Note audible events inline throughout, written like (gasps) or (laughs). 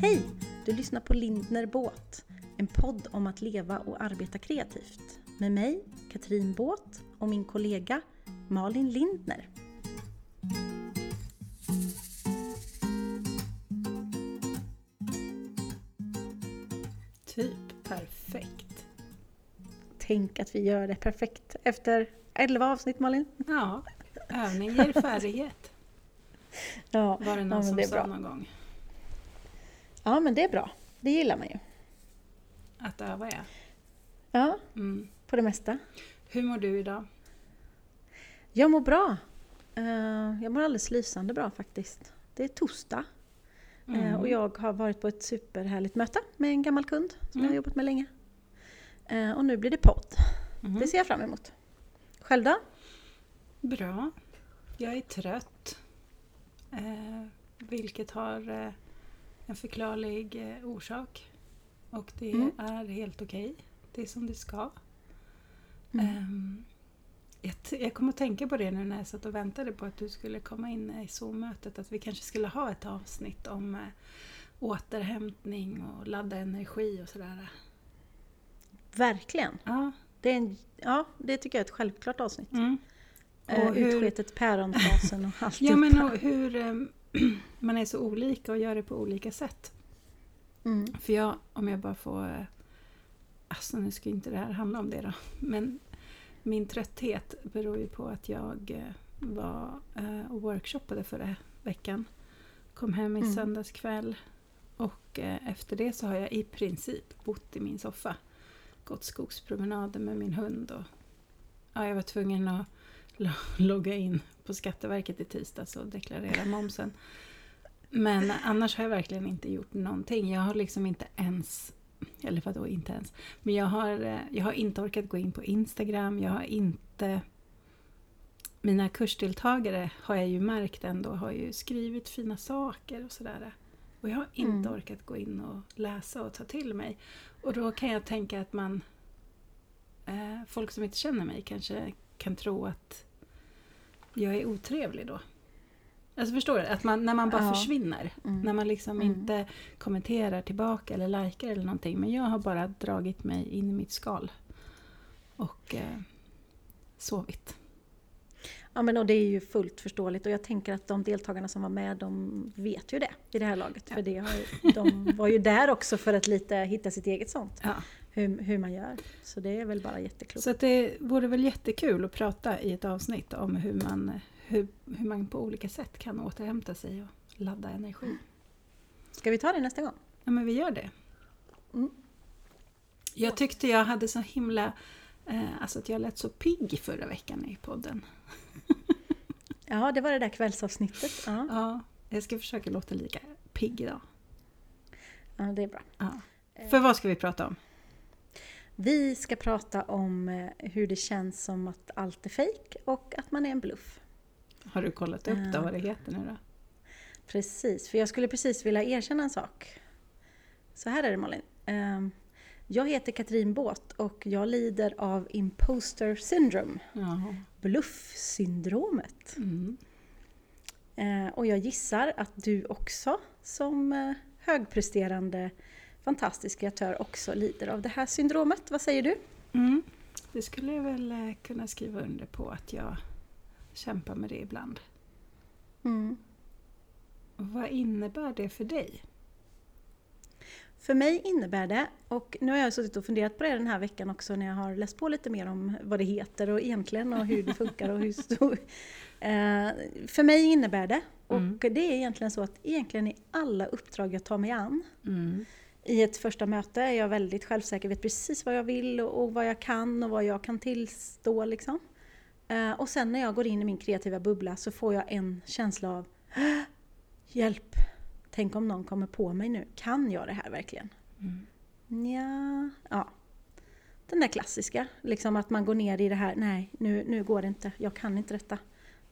Hej! Du lyssnar på Lindner Båt, en podd om att leva och arbeta kreativt. Med mig, Katrin Båt och min kollega Malin Lindner. Typ perfekt. Tänk att vi gör det perfekt efter 11 avsnitt Malin. Ja, övning ger färdighet. (laughs) Ja, Var det ja, någon men som det sa bra. någon gång. Ja men det är bra. Det gillar man ju. Att öva ja. Ja, Mm. på det mesta. Hur mår du idag? Jag mår bra. Eh, Jag mår alldeles lysande bra faktiskt. Det är torsdag eh, Mm. och jag har varit på ett superhärligt möte med en gammal kund som jag Mm. har jobbat med länge. Eh, Och nu blir det podd. Mhm. Det ser jag fram emot. Själv då? Bra. Jag är trött. Eh, vilket har en förklarlig eh, orsak. Och det Mm. är helt okej. Det är som det ska. Mm. Ehm, jag, jag kom att tänka på det nu när jag satt och väntade på att du skulle komma in i Zoom-mötet. Att vi kanske skulle ha ett avsnitt om eh, återhämtning och ladda energi och sådär. Verkligen. Ja. Det, är en, ja, det tycker jag är ett självklart avsnitt. Mm. Och hur- Utsketet päronfasen och allt. Ja men och hur ehm, (clears throat) man är så olika och gör det på olika sätt. Mm. För jag, om jag bara får... eh, Alltså nu ska inte det här handla om det då. Men min trötthet beror ju på att jag eh, var eh, och workshoppade förra veckan. Kom hem i Mm. söndags kväll. Och efter det så har jag i princip bott i min soffa. Gått skogspromenader med min hund. Och, ja, jag var tvungen att lo- (laughs) logga in på Skatteverket i tisdags och deklarera momsen. Men annars har jag verkligen inte gjort någonting. Jag har liksom inte ens, eller vadå inte ens, men jag har, eh, jag har inte orkat gå in på Instagram. Jag har inte... Mina kursdeltagare har jag ju märkt ändå har ju skrivit fina saker och sådär. Och jag har inte Mm. orkat gå in och läsa och ta till mig. Och då kan jag tänka att man... Eh, folk som inte känner mig kanske kan tro att jag är otrevlig då. Alltså förstår du? Att man, när man bara Ja. försvinner. Mm. När man liksom Mm. inte kommenterar tillbaka eller likar eller någonting. Men jag har bara dragit mig in i mitt skal. Och eh, sovit. Ja men och det är ju fullt förståeligt och jag tänker att de deltagarna som var med de vet ju det i det här laget. Ja. För det har, de var ju där också för att lite hitta sitt eget sånt. Ja. Hur, hur man gör. Så det är väl bara jätteklokt. Så det vore väl jättekul att prata i ett avsnitt om hur man, hur, hur man på olika sätt kan återhämta sig och ladda energi. Ska vi ta det nästa gång? Ja, men vi gör det. Mm. Jag tyckte jag hade så himla... Eh, alltså att jag lät så pigg förra veckan i podden. (laughs) Ja, det var det där kvällsavsnittet. Ja, Ja, jag ska försöka låta lika pigg idag. ja det är bra. Ja. För vad ska vi prata om? Vi ska prata om eh, hur det känns som att allt är fejk och att man är en bluff. Har du kollat upp då vad det heter nu då? Precis, för jag skulle precis vilja erkänna en sak. Så här är det Malin. Ehm, Jag heter Katrin Båt och jag lider av imposter syndrome, Ja. bluffsyndromet. Mm. Eh, Och jag gissar att du också som eh, högpresterande fantastisk kreatör också lider av det här syndromet. Vad säger du? Mm. Det skulle jag väl eh, kunna skriva under på att jag kämpar med det ibland. Mm. Vad innebär det för dig? För mig innebär det, och nu har jag suttit och funderat på det den här veckan också när jag har läst på lite mer om vad det heter och egentligen och hur det funkar och hur stor... (laughs) Eh, För mig innebär det, och Mm. det är egentligen så att egentligen i alla uppdrag jag tar mig an Mm. I ett första möte är jag väldigt självsäker, vet precis vad jag vill och, och vad jag kan och vad jag kan tillstå liksom. Eh, och sen när jag går in i min kreativa bubbla så får jag en känsla av "Åh, Hjälp! Tänk om någon kommer på mig nu. Kan jag det här verkligen? Mm. Ja, ja. Den där klassiska, liksom att man går ner i det här, nej nu, nu går det inte, jag kan inte detta.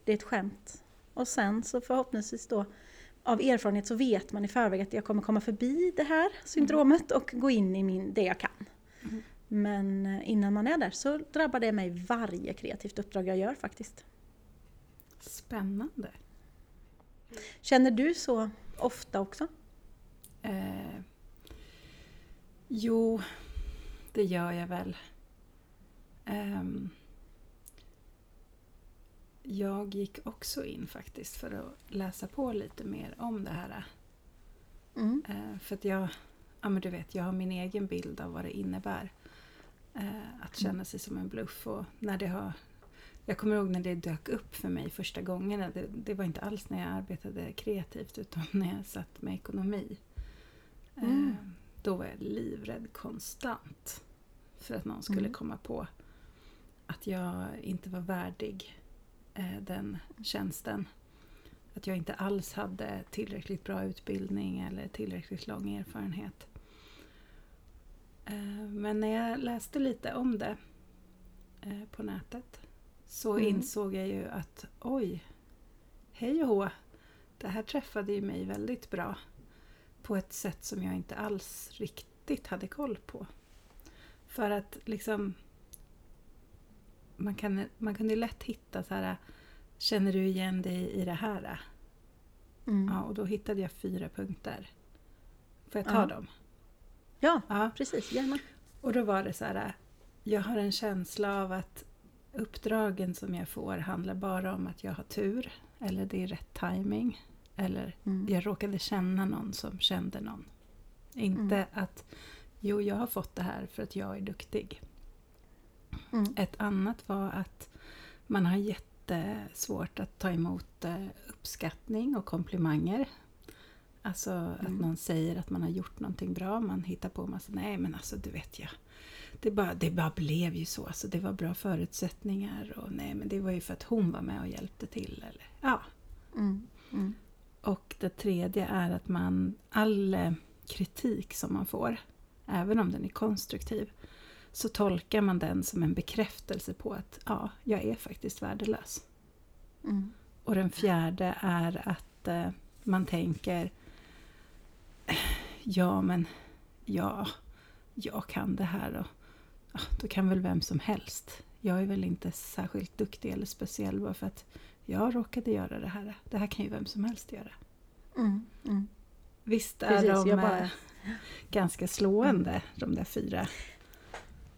Det är ett skämt. Och sen så förhoppningsvis då av erfarenhet så vet man i förväg att jag kommer komma förbi det här syndromet och gå in i min, det jag kan. Mm. Men eh, innan man är där så drabbar det mig varje kreativt uppdrag jag gör faktiskt. Spännande. Känner du så ofta också? Eh, Jo, det gör jag väl. Ehm, jag gick också in faktiskt för att läsa på lite mer om det här. Mm. Eh, för att jag, ja men du vet, jag har min egen bild av vad det innebär. eh, Att känna sig som en bluff. Och när det har, jag kommer ihåg när det dök upp för mig första gången. Det, det var inte alls när jag arbetade kreativt utan när jag satt med ekonomi. Eh, Mm. Då var jag livrädd konstant. För att någon skulle Mm. komma på att jag inte var värdig eh, den tjänsten. Att jag inte alls hade tillräckligt bra utbildning eller tillräckligt lång erfarenhet. Eh, Men när jag läste lite om det eh, på nätet så Mm. insåg jag ju att oj, hej och hå, det här träffade ju mig väldigt bra på ett sätt som jag inte alls riktigt hade koll på. För att liksom man, kan, man kunde lätt hitta så här Känner du igen dig i det här? Mm. Ja, och då hittade jag fyra punkter. Får jag ta Ja. dem? Ja, Ja. precis. Gärna. Och då var det så här, jag har en känsla av att uppdragen som jag får handlar bara om att jag har tur, eller det är rätt timing eller Mm. jag råkade känna någon som kände någon. Inte Mm. att, jo jag har fått det här för att jag är duktig. Mm. Ett annat var att man har jättesvårt att ta emot eh, uppskattning och komplimanger. Alltså att Mm. någon säger att man har gjort någonting bra. Man hittar på massa, nej men alltså du vet jag. Det bara, det bara blev ju så. Alltså, det var bra förutsättningar och nej men det var ju för att hon var med och hjälpte till. Eller, ja. Mm. Mm. Och det tredje är att man, all eh, kritik som man får, även om den är konstruktiv, så tolkar man den som en bekräftelse på att ja, jag är faktiskt värdelös. Mm. Och den fjärde är att eh, man tänker "Eh, ja men ja, jag kan det här och ja, då kan väl vem som helst. Jag är väl inte särskilt duktig eller speciell bara för att jag råkade göra det här. Det här kan ju vem som helst göra. Mm. Mm. Visst är Precis, de bara- eh, ganska slående, de där fyra?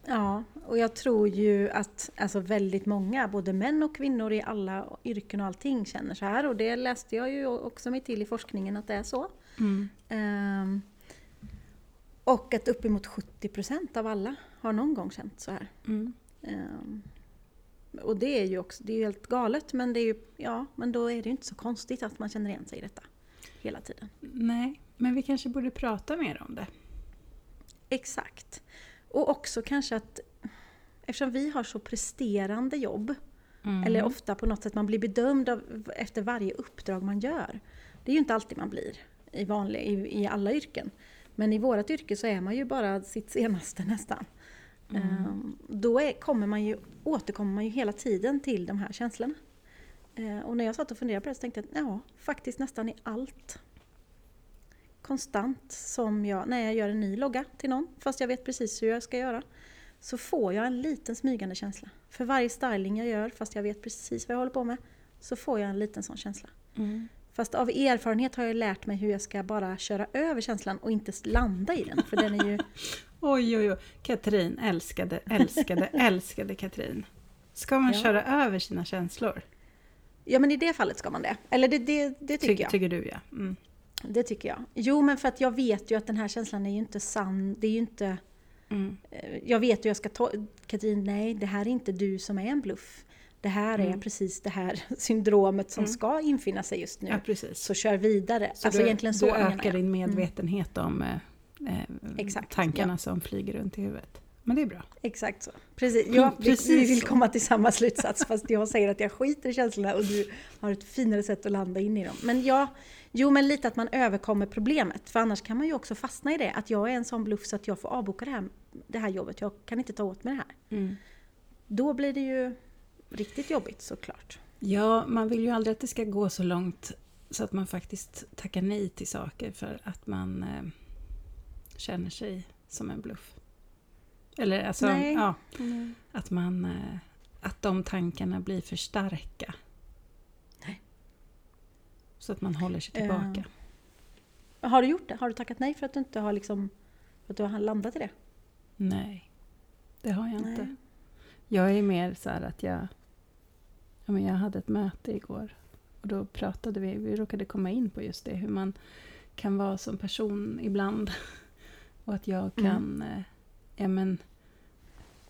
Ja, och jag tror ju att alltså väldigt många, både män och kvinnor i alla yrken och allting känner så här. Och det läste jag ju också mig till i forskningen att det är så. Mm. Ehm, och att uppemot 70% av alla har någon gång känt så här. Mm. Ehm, och det är ju också, det är helt galet men det är ju, ja, men då är det ju inte så konstigt att man känner igen sig i detta hela tiden. Nej, men vi kanske borde prata mer om det. Exakt. Och också kanske att eftersom vi har så presterande jobb, Mm. eller ofta på något sätt man blir bedömd av, efter varje uppdrag man gör. Det är ju inte alltid man blir i, vanliga, i, i alla yrken. Men i vårt yrke så är man ju bara sitt senaste nästan. Mm. Ehm, Då är, kommer man ju, återkommer man ju hela tiden till de här känslorna. Eh, Och när jag satt och funderade på det så tänkte jag att ja, faktiskt nästan i allt. Konstant som jag, när jag gör en ny logga till någon, fast jag vet precis hur jag ska göra, så får jag en liten smygande känsla. För varje styling jag gör, fast jag vet precis vad jag håller på med, så får jag en liten sån känsla. Mm. Fast av erfarenhet har jag lärt mig hur jag ska bara köra över känslan och inte landa i den. För den är ju... (laughs) Oj, oj, oj. Katrin, älskade, älskade, (laughs) älskade Katrin. Ska man Ja. köra över sina känslor? Ja men i det fallet ska man det. Eller det, det, det tycker Ty- jag. Tycker du ja. Mm. Det tycker jag. Jo men för att jag vet ju att den här känslan är ju inte sann. Det är ju inte... Mm. eh, Jag vet hur jag ska ta... Katrin, nej det här är inte du som är en bluff. Det här är Mm. precis det här (laughs) syndromet som Mm. ska infinna sig just nu. Ja. Så kör vidare. Så alltså du, egentligen så du ökar din medvetenhet om eh, eh, Exakt, tankarna som flyger runt i huvudet. Men det är bra. Exakt så. Precis. Ja, vi, Precis vi vill så. komma till samma slutsats fast jag säger att jag skiter i känslorna och du har ett finare sätt att landa in i dem. Men ja, jo men lite att man överkommer problemet. För annars kan man ju också fastna i det. Att jag är en sån bluff så att jag får avboka det här, det här jobbet. Jag kan inte ta åt mig det här. Mm. Då blir det ju riktigt jobbigt såklart. Ja, man vill ju aldrig att det ska gå så långt så att man faktiskt tackar nej till saker för att man eh, känner sig som en bluff. Eller alltså, Nej. ja, att man... Eh, att de tankarna blir för starka. Nej. Så att man håller sig Eh, tillbaka. Har du gjort det? Har du tackat nej för att du inte har liksom För att du har landat i det? Nej, det har jag inte. Nej. Jag är mer så här att jag... Ja, men jag hade ett möte igår och då pratade vi, vi råkade komma in på just det, hur man kan vara som person ibland. (laughs) Och att jag Mm. kan... eh, Ja, men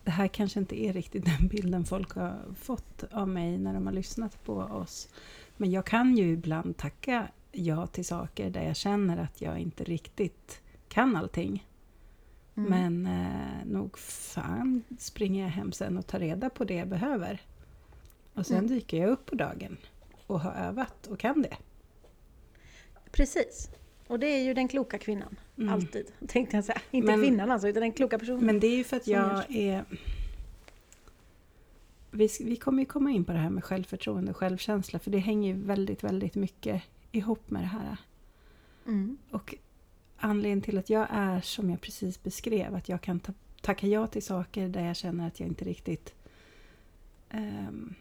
det här kanske inte är riktigt den bilden folk har fått av mig när de har lyssnat på oss. Men jag kan ju ibland tacka ja till saker där jag känner att jag inte riktigt kan allting. Mm. Men eh, nog fan springer jag hem sen och tar reda på det jag behöver. Och sen Mm. dyker jag upp på dagen och har övat och kan det. Precis. Och det är ju den kloka kvinnan. Mm. Alltid. (laughs) Tänkte jag säga. Inte Men- kvinnan alltså, utan den kloka personen. Men det är ju för att jag är... Vi, vi kommer ju komma in på det här med självförtroende och självkänsla för det hänger ju väldigt, väldigt mycket ihop med det här. Mm. Och anledningen till att jag är som jag precis beskrev, att jag kan ta, tacka ja till saker där jag känner att jag inte riktigt... ehm,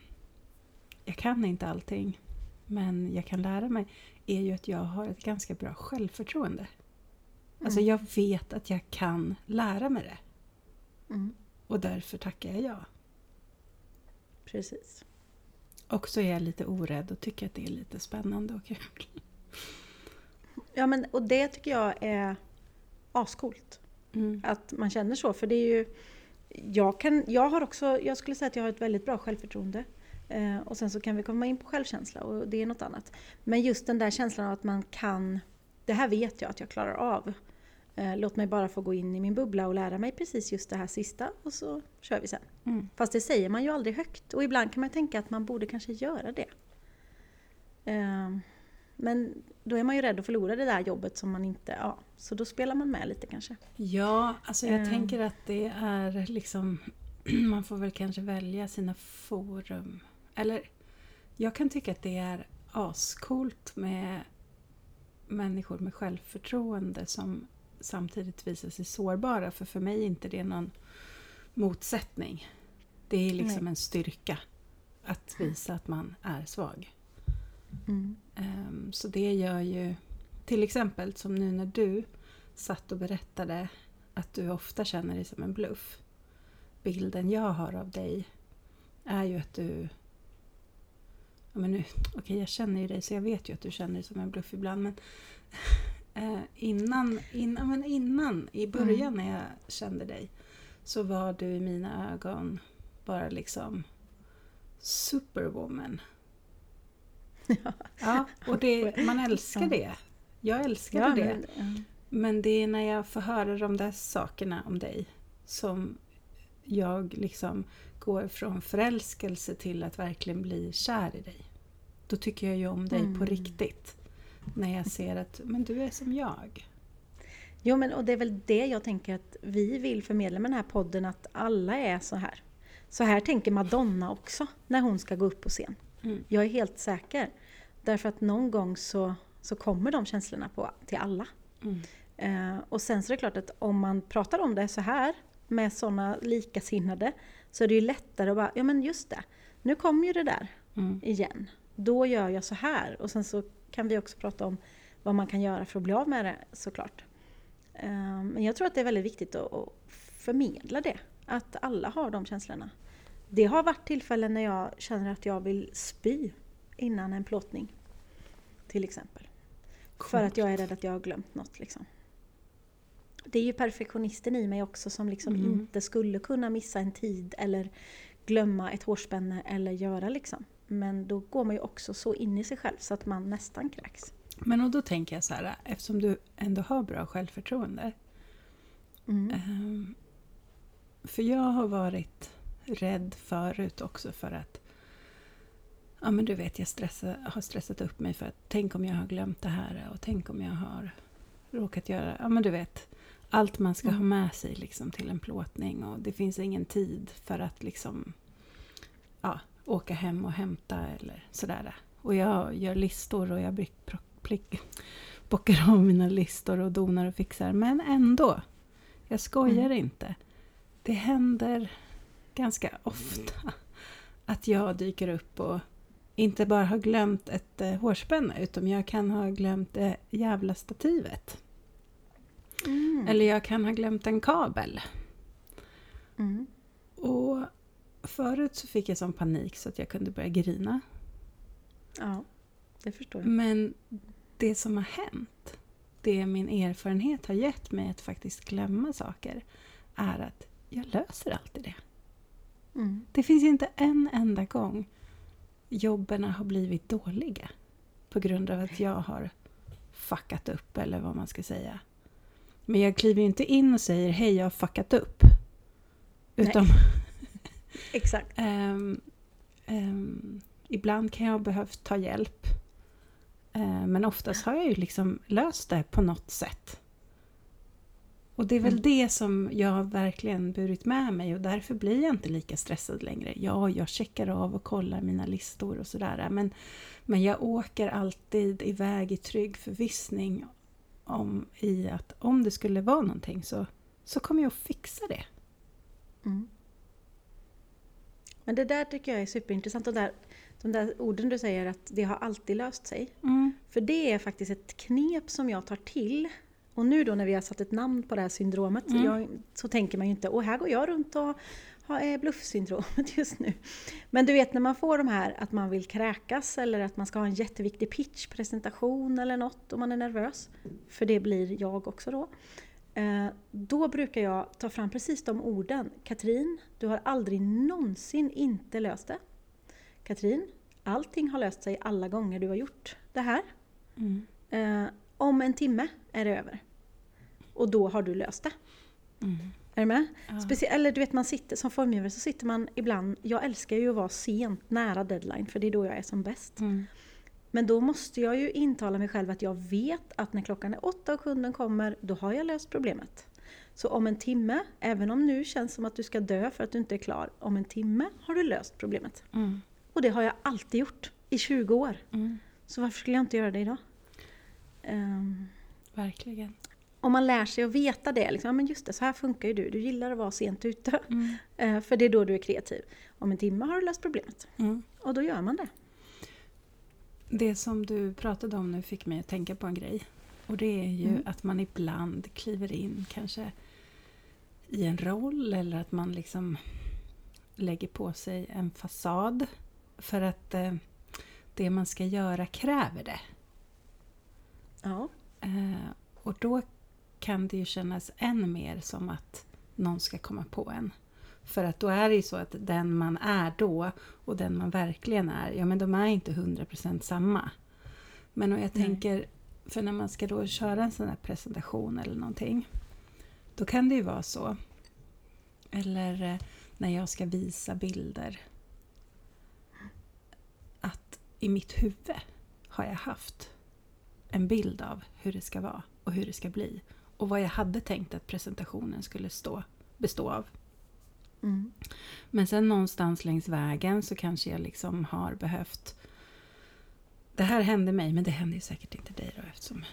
jag kan inte allting, men jag kan lära mig, är ju att jag har ett ganska bra självförtroende. Alltså Mm. jag vet att jag kan lära mig det Mm. och därför tackar jag ja. Precis. Och så är jag lite orädd och tycker att det är lite spännande och kul. Ja, men, och det tycker jag är ascoolt. Mm. Att man känner så. För det är ju... Jag, kan, jag har också, jag skulle säga att jag har ett väldigt bra självförtroende. Eh, och sen så kan vi komma in på självkänsla och det är något annat. Men just den där känslan av att man kan... Det här vet jag att jag klarar av. Eh, låt mig bara få gå in i min bubbla och lära mig precis just det här sista och så kör vi sen. Mm. Fast det säger man ju aldrig högt och ibland kan man tänka att man borde kanske göra det. Ehm, Men då är man ju rädd att förlora det där jobbet som man inte... Ja, så då spelar man med lite kanske. Ja, alltså jag Eh. tänker att det är liksom... (clears throat) Man får väl kanske välja sina forum. Eller jag kan tycka att det är ascoolt med människor med självförtroende som samtidigt visar sig sårbara. För för mig är inte det någon motsättning. Det är liksom Nej. en styrka att visa att man är svag. Mm. Ehm, Så det gör ju till exempel som nu när du satt och berättade att du ofta känner dig som en bluff. Bilden jag har av dig är ju att du... Ja, men nu, okej, jag känner ju dig så jag vet ju att du känner dig som en bluff ibland. Men (laughs) eh, innan, innan, men innan, i början när jag kände dig så var du i mina ögon bara liksom superwoman. (laughs) Ja. Ja, och det, man älskar Ja. det. Jag älskade Ja, det. men, ja. Men det är när jag får höra de där sakerna om dig som jag liksom går från förälskelse till att verkligen bli kär i dig. Då tycker jag ju om dig på Mm. riktigt. När jag ser att men du är som jag. Jo, men och det är väl det jag tänker att vi vill förmedla med den här podden, att alla är så här. Så här tänker Madonna också när hon ska gå upp på scen. Mm. Jag är helt säker. Därför att någon gång så, så kommer de känslorna på, till alla. Mm. Eh, och sen så är det klart att om man pratar om det så här med sådana likasinnade så är det ju lättare att bara, ja men just det, nu kommer ju det där Mm. igen. Då gör jag så här. Och sen så kan vi också prata om vad man kan göra för att bli av med det såklart. Eh, Men jag tror att det är väldigt viktigt att förmedla det. Att alla har de känslorna. Det har varit tillfällen när jag känner att jag vill spy innan en plåtning. Till exempel. För att jag är rädd att jag har glömt något. Liksom. Det är ju perfektionisten i mig också som liksom Mm. inte skulle kunna missa en tid eller glömma ett hårspänne eller göra liksom. Men då går man ju också så in i sig själv så att man nästan kräks. Men och då tänker jag så här, eftersom du ändå har bra självförtroende. Mm. Ehm, För jag har varit rädd förut också för att Ja men du vet jag stressar, har stressat upp mig för att tänk om jag har glömt det här och tänk om jag har råkat göra, ja men du vet allt man ska Mm. ha med sig liksom till en plåtning och det finns ingen tid för att liksom ja, åka hem och hämta eller sådär. Och jag gör listor och jag brick, prock, plick, (laughs) bockar av mina listor och donar och fixar men ändå, jag skojar Mm. inte. Det händer ganska ofta (laughs) att jag dyker upp och inte bara har glömt ett eh, hårspänne utan jag kan ha glömt det jävla stativet. Mm. Eller jag kan ha glömt en kabel. Mm. Och förut så fick jag sån panik så att jag kunde börja grina. Ja, det förstår jag. Men det som har hänt, det min erfarenhet har gett mig att faktiskt glömma saker, är att jag löser alltid det. Mm. Det finns inte en enda gång jobben har blivit dåliga på grund av att jag har fuckat upp eller vad man ska säga. Men jag kliver ju inte in och säger hej jag har fuckat upp. Utan Exakt. ehm, ehm, ibland kan jag ha behövt ta hjälp. Eh, men oftast har jag ju liksom löst det på något sätt. Och det är väl Mm. det som jag verkligen burit med mig och därför blir jag inte lika stressad längre. Ja, jag checkar av och kollar mina listor och sådär. Men, men jag åker alltid iväg i trygg förvissning om i att om det skulle vara någonting så, så kommer jag att fixa det. Mm. Men det där tycker jag är superintressant. Och där, de där orden du säger att det har alltid löst sig. Mm. För det är faktiskt ett knep som jag tar till. Och nu då när vi har satt ett namn på det här syndromet Mm. jag, så tänker man ju inte, och här går jag runt och har eh, bluffsyndromet (laughs) just nu. Men du vet när man får de här att man vill kräkas eller att man ska ha en jätteviktig pitch, presentation eller något och man är nervös. För det blir jag också då. Eh, Då brukar jag ta fram precis de orden. Katrin, du har aldrig någonsin inte löst det. Katrin, allting har löst sig alla gånger du har gjort det här. Mm. Eh, om en timme är det över. Och då har du löst det. Mm. Är du med? Ja. Specie- eller du vet, man sitter, som formgivare så sitter man ibland, jag älskar ju att vara sent, nära deadline, för det är då jag är som bäst. Mm. Men då måste jag ju intala mig själv att jag vet att när klockan är åtta och kunden kommer, då har jag löst problemet. Så om en timme, även om nu känns som att du ska dö för att du inte är klar, om en timme har du löst problemet. Mm. Och det har jag alltid gjort, i 20 år. Mm. Så varför skulle jag inte göra det idag? Ehm, Verkligen. om man lär sig att veta det, liksom, ja, men just det, så här funkar ju du, du gillar att vara sent ute. Mm. Eh, för det är då du är kreativ. Om en timme har du löst problemet. Mm. Och då gör man det. Det som du pratade om nu fick mig att tänka på en grej. Och det är ju Mm. att man ibland kliver in kanske i en roll eller att man liksom lägger på sig en fasad för att eh, det man ska göra kräver det. Ja. Eh, och då kan det ju kännas än mer som att någon ska komma på en. För att då är det ju så att den man är då och den man verkligen är, ja men de är inte 100% samma. Men om jag Nej. tänker, för när man ska då köra en sån här presentation eller någonting, då kan det ju vara så. Eller eh, när jag ska visa bilder. Att i mitt huvud har jag haft en bild av hur det ska vara och hur det ska bli. Och vad jag hade tänkt att presentationen skulle stå, bestå av. Mm. Men sen någonstans längs vägen så kanske jag liksom har behövt... Det här hände mig, men det hände ju säkert inte dig då eftersom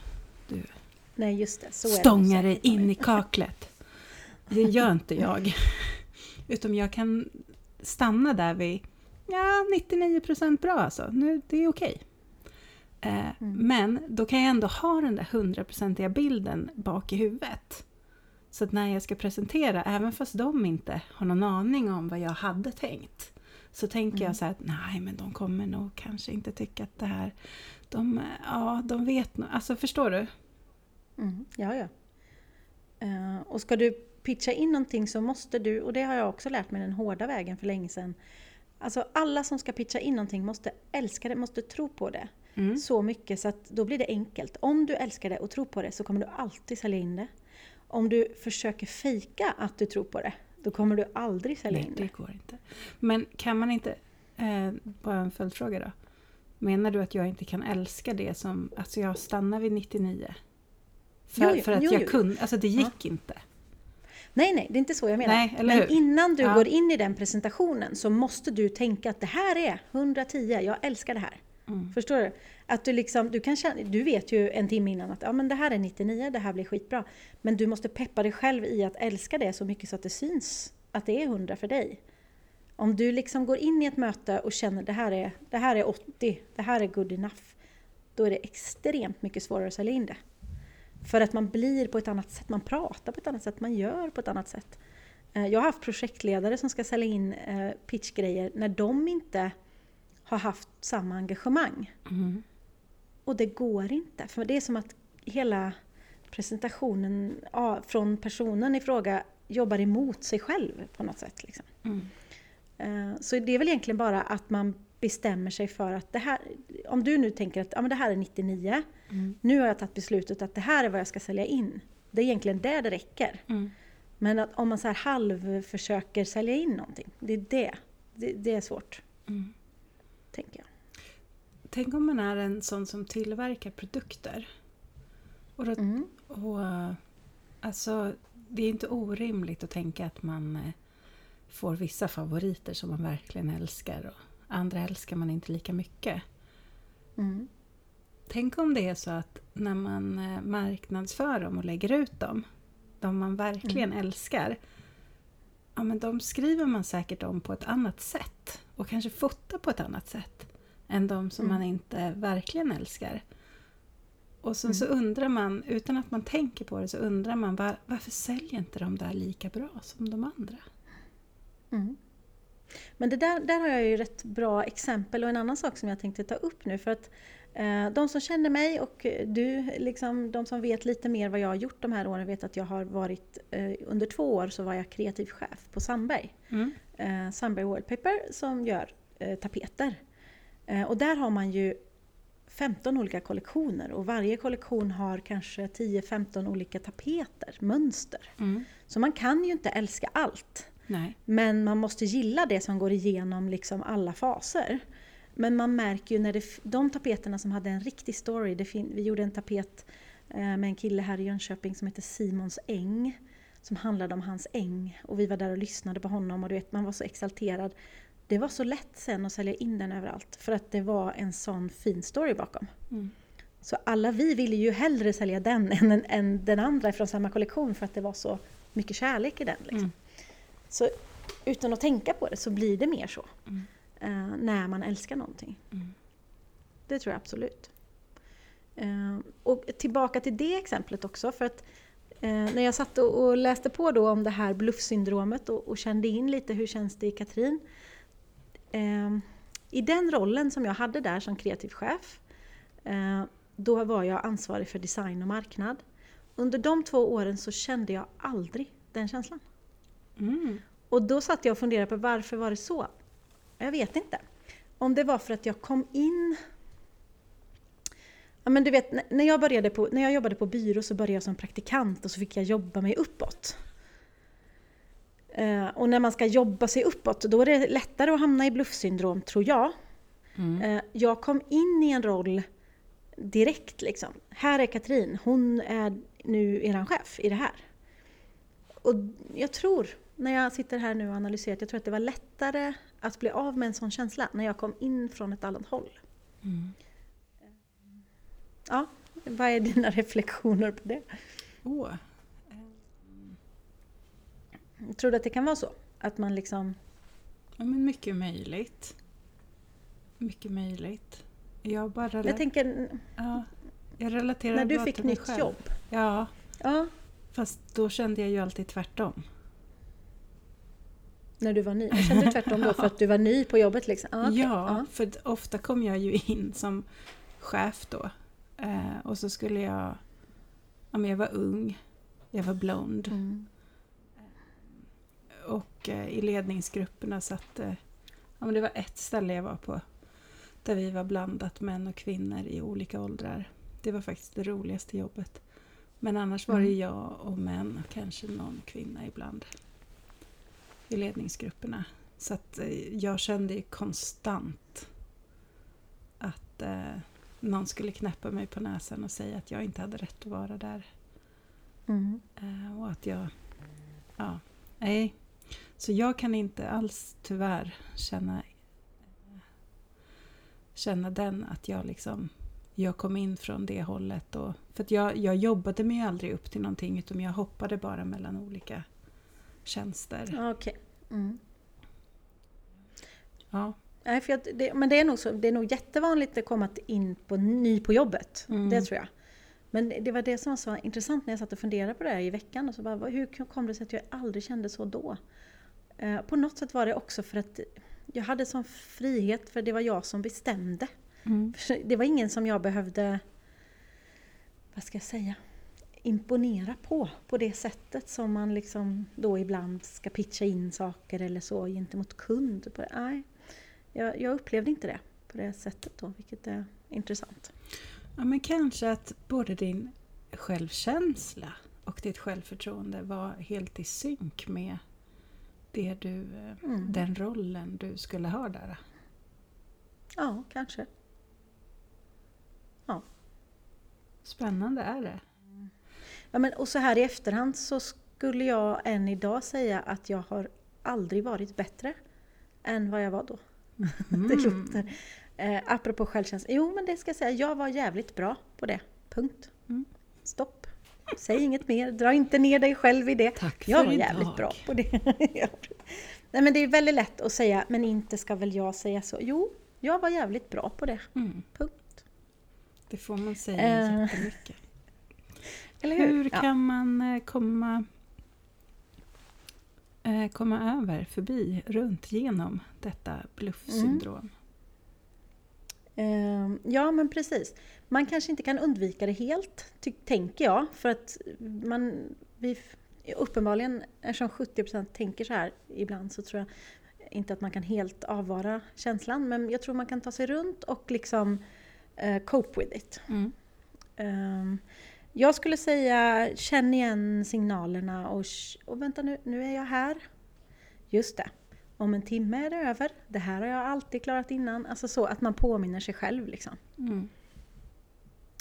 du Nej, just det. Så stångar dig in i kaklet. Det gör inte jag. (laughs) Utan jag kan stanna där vid ja, 99% bra alltså. Nu, det är okej. Eh, Mm. Men då kan jag ändå ha den där hundraprocentiga bilden bak i huvudet. Så att när jag ska presentera, även fast de inte har någon aning om vad jag hade tänkt, så tänker Mm. jag så här att nej, men de kommer nog kanske inte tycka att det här... De, ja, de vet nog. Alltså, förstår du? Mm. Ja, ja. Eh, och ska du pitcha in någonting så måste du, och det har jag också lärt mig den hårda vägen för länge sedan. Alltså alla som ska pitcha in någonting måste älska det, måste tro på det. Mm. Så mycket så att då blir det enkelt. Om du älskar det och tror på det så kommer du alltid sälja in det. Om du försöker fejka att du tror på det, då kommer du aldrig sälja Nej, in det det. går inte. Men kan man inte... Eh, bara en följdfråga då. Menar du att jag inte kan älska det som... Alltså jag stannar vid 99? För, Jo, jo, för att jo, jag kunde... Alltså det gick inte. Nej, nej, det är inte så jag menar. Nej, Men innan du Ja. går in i den presentationen så måste du tänka att det här är 110, jag älskar det här. Mm. Förstår du? Att du liksom, du kan känna, du vet ju en timme innan att ja, men det här är 99, det här blir skitbra. Men du måste peppa dig själv i att älska det så mycket så att det syns att det är 100 för dig. Om du liksom går in i ett möte och känner det här är, det här är 80, det här är good enough. Då är det extremt mycket svårare att sälja in det. För att man blir på ett annat sätt, man pratar på ett annat sätt, man gör på ett annat sätt. Eh, jag har haft projektledare som ska sälja in eh, pitchgrejer när de inte har haft samma engagemang. Mm. Och det går inte, för det är som att hela presentationen ja, från personen i fråga jobbar emot sig själv på något sätt. Liksom. Mm. Eh, Så det är väl egentligen bara att man bestämmer sig för att det här, om du nu tänker att ja, men det här är 99, Mm. nu har jag tagit beslutet att det här är vad jag ska sälja in. Det är egentligen där det räcker. Mm. Men att om man så här halv försöker sälja in någonting, det är det. Det, det är svårt, Mm. Tänker jag. Tänk om man är en sån som tillverkar produkter. Och, då, Mm. och alltså, det är inte orimligt att tänka att man eh, får vissa favoriter som man verkligen älskar och andra älskar man inte lika mycket. Mm. Tänk om det är så att när man eh, marknadsför dem och lägger ut dem, de man verkligen älskar, ja men de skriver man säkert om på ett annat sätt och kanske fotar på ett annat sätt än de som Mm. man inte verkligen älskar. Och sen så undrar man, utan att man tänker på det, så undrar man var, varför säljer inte de där lika bra som de andra? Mm. Men det där, där har jag ju rätt bra exempel och en annan sak som jag tänkte ta upp nu för att de som känner mig och du, liksom, de som vet lite mer vad jag har gjort de här åren vet att jag har varit, eh, under två år så var jag kreativ chef på Sandberg. Mm. eh, Sandberg Wallpaper som gör eh, tapeter. Eh, och där har man ju 15 olika kollektioner och varje kollektion har kanske 10-15 olika tapeter, mönster. Mm. Så man kan ju inte älska allt. Nej. Men man måste gilla det som går igenom liksom alla faser. Men man märker ju när det, de tapeterna som hade en riktig story, det fin- vi gjorde en tapet eh, med en kille här i Jönköping som heter Simons äng. Som handlade om hans äng och vi var där och lyssnade på honom och du vet, man var så exalterad. Det var så lätt sen att sälja in den överallt för att det var en sån fin story bakom. Mm. Så alla vi ville ju hellre sälja den (laughs) än, än, än den andra från samma kollektion för att det var så mycket kärlek i den. Liksom. Mm. Så utan att tänka på det så blir det mer så. Mm. Eh, när man älskar någonting. Mm. Det tror jag absolut. Eh, och tillbaka till det exemplet också. För att eh, när jag satt och, och läste på då om det här bluffsyndromet och, och kände in lite hur känns det i Katrin. Eh, I den rollen som jag hade där som kreativ chef, eh, då var jag ansvarig för design och marknad. Under de två åren så kände jag aldrig den känslan. Mm. Och då satt jag och funderade på varför var det så? Jag vet inte. Om det var för att jag kom in... Ja, men du vet, när- jag, började på, när jag jobbade på byrå så började jag som praktikant och så fick jag jobba mig uppåt. Eh, och när man ska jobba sig uppåt, då är det lättare att hamna i bluffsyndrom, tror jag. Mm. Eh, jag kom in i en roll direkt liksom. Här är Katrin, hon är nu eran chef i det här. Och jag tror, när jag sitter här nu och analyserar, jag tror att det var lättare att bli av med en sån känsla när jag kom in från ett annat håll. Mm. Ja, vad är dina reflektioner på det? Åh. Tror du att det kan vara så? Att man liksom... Ja, men mycket möjligt. Mycket möjligt. Jag bara rela- Jag tänker, ja, jag relaterar när du fick nytt själv. jobb. Ja, Ja, fast då kände jag ju alltid tvärtom. När du var ny. Jag kände tvärtom då för att du var ny på jobbet liksom. Ja, okej. Ja, för att ofta kom jag ju in som chef då. Eh, och så skulle jag... Ja, men jag var ung, jag var blond. Mm. Och eh, i ledningsgrupperna satt eh, ja, men det var ett ställe jag var på där vi var blandat män och kvinnor i olika åldrar. Det var faktiskt det roligaste jobbet. Men annars var det Mm. jag och män och kanske någon kvinna ibland i ledningsgrupperna. Så att eh, jag kände ju konstant att eh, någon skulle knäppa mig på näsan och säga att jag inte hade rätt att vara där. Mm. Eh, och att jag... Ja, nej. Så jag kan inte alls tyvärr känna, känna den att jag liksom... Jag kom in från det hållet. Och, för att jag, jag jobbade mig aldrig upp till någonting utan jag hoppade bara mellan olika tjänster. Ja, Okej. Mm. Ja. Nej, för att det, men det är, nog så, det är nog jättevanligt att komma in på ny på jobbet. Mm. Det tror jag. Men det var det som var så intressant när jag satt och funderade på det här i veckan. Och så bara, hur kom det sig att jag aldrig kände så då? Eh, på något sätt var det också för att jag hade sån frihet för det var jag som bestämde. Mm. Det var ingen som jag behövde, vad ska jag säga, imponera på, på det sättet som man liksom då ibland ska pitcha in saker eller så gentemot kund. Nej, jag, jag upplevde inte det på det sättet då, vilket är intressant. Ja, men kanske att både din självkänsla och ditt självförtroende var helt i synk med det du, eh, Mm. den rollen du skulle ha där. Ja, kanske. Spännande är det. Ja, men, och så här i efterhand så skulle jag än idag säga att jag har aldrig varit bättre än vad jag var då. (laughs) Det Mm. låter, eh, apropå självkänsla. Jo, men det ska jag säga. Jag var jävligt bra på det. Punkt. Mm. Stopp. Säg inget mer. Dra inte ner dig själv i det. Tack Jag för var idag. jävligt bra på det. (laughs) Nej, men det är väldigt lätt att säga, men inte ska väl jag säga så. Jo, jag var jävligt bra på det. Mm. Punkt. Det får man säga Eh, jättemycket. Eller hur? Hur Ja. kan man eh, komma, eh, komma över, förbi, runt, genom detta bluffsyndrom? Ehm, Ja, men precis. Man kanske inte kan undvika det helt, tänker jag. För att man, vi, uppenbarligen, eftersom 70% tänker så här ibland, så tror jag inte att man kan helt avvara känslan. Men jag tror man kan ta sig runt och liksom eh, cope with it. Mm. Ehm, jag skulle säga känn igen signalerna och, och vänta nu, nu är jag här. Just det, om en timme är det över. Det här har jag alltid klarat innan. Alltså så att man påminner sig själv liksom. Mm.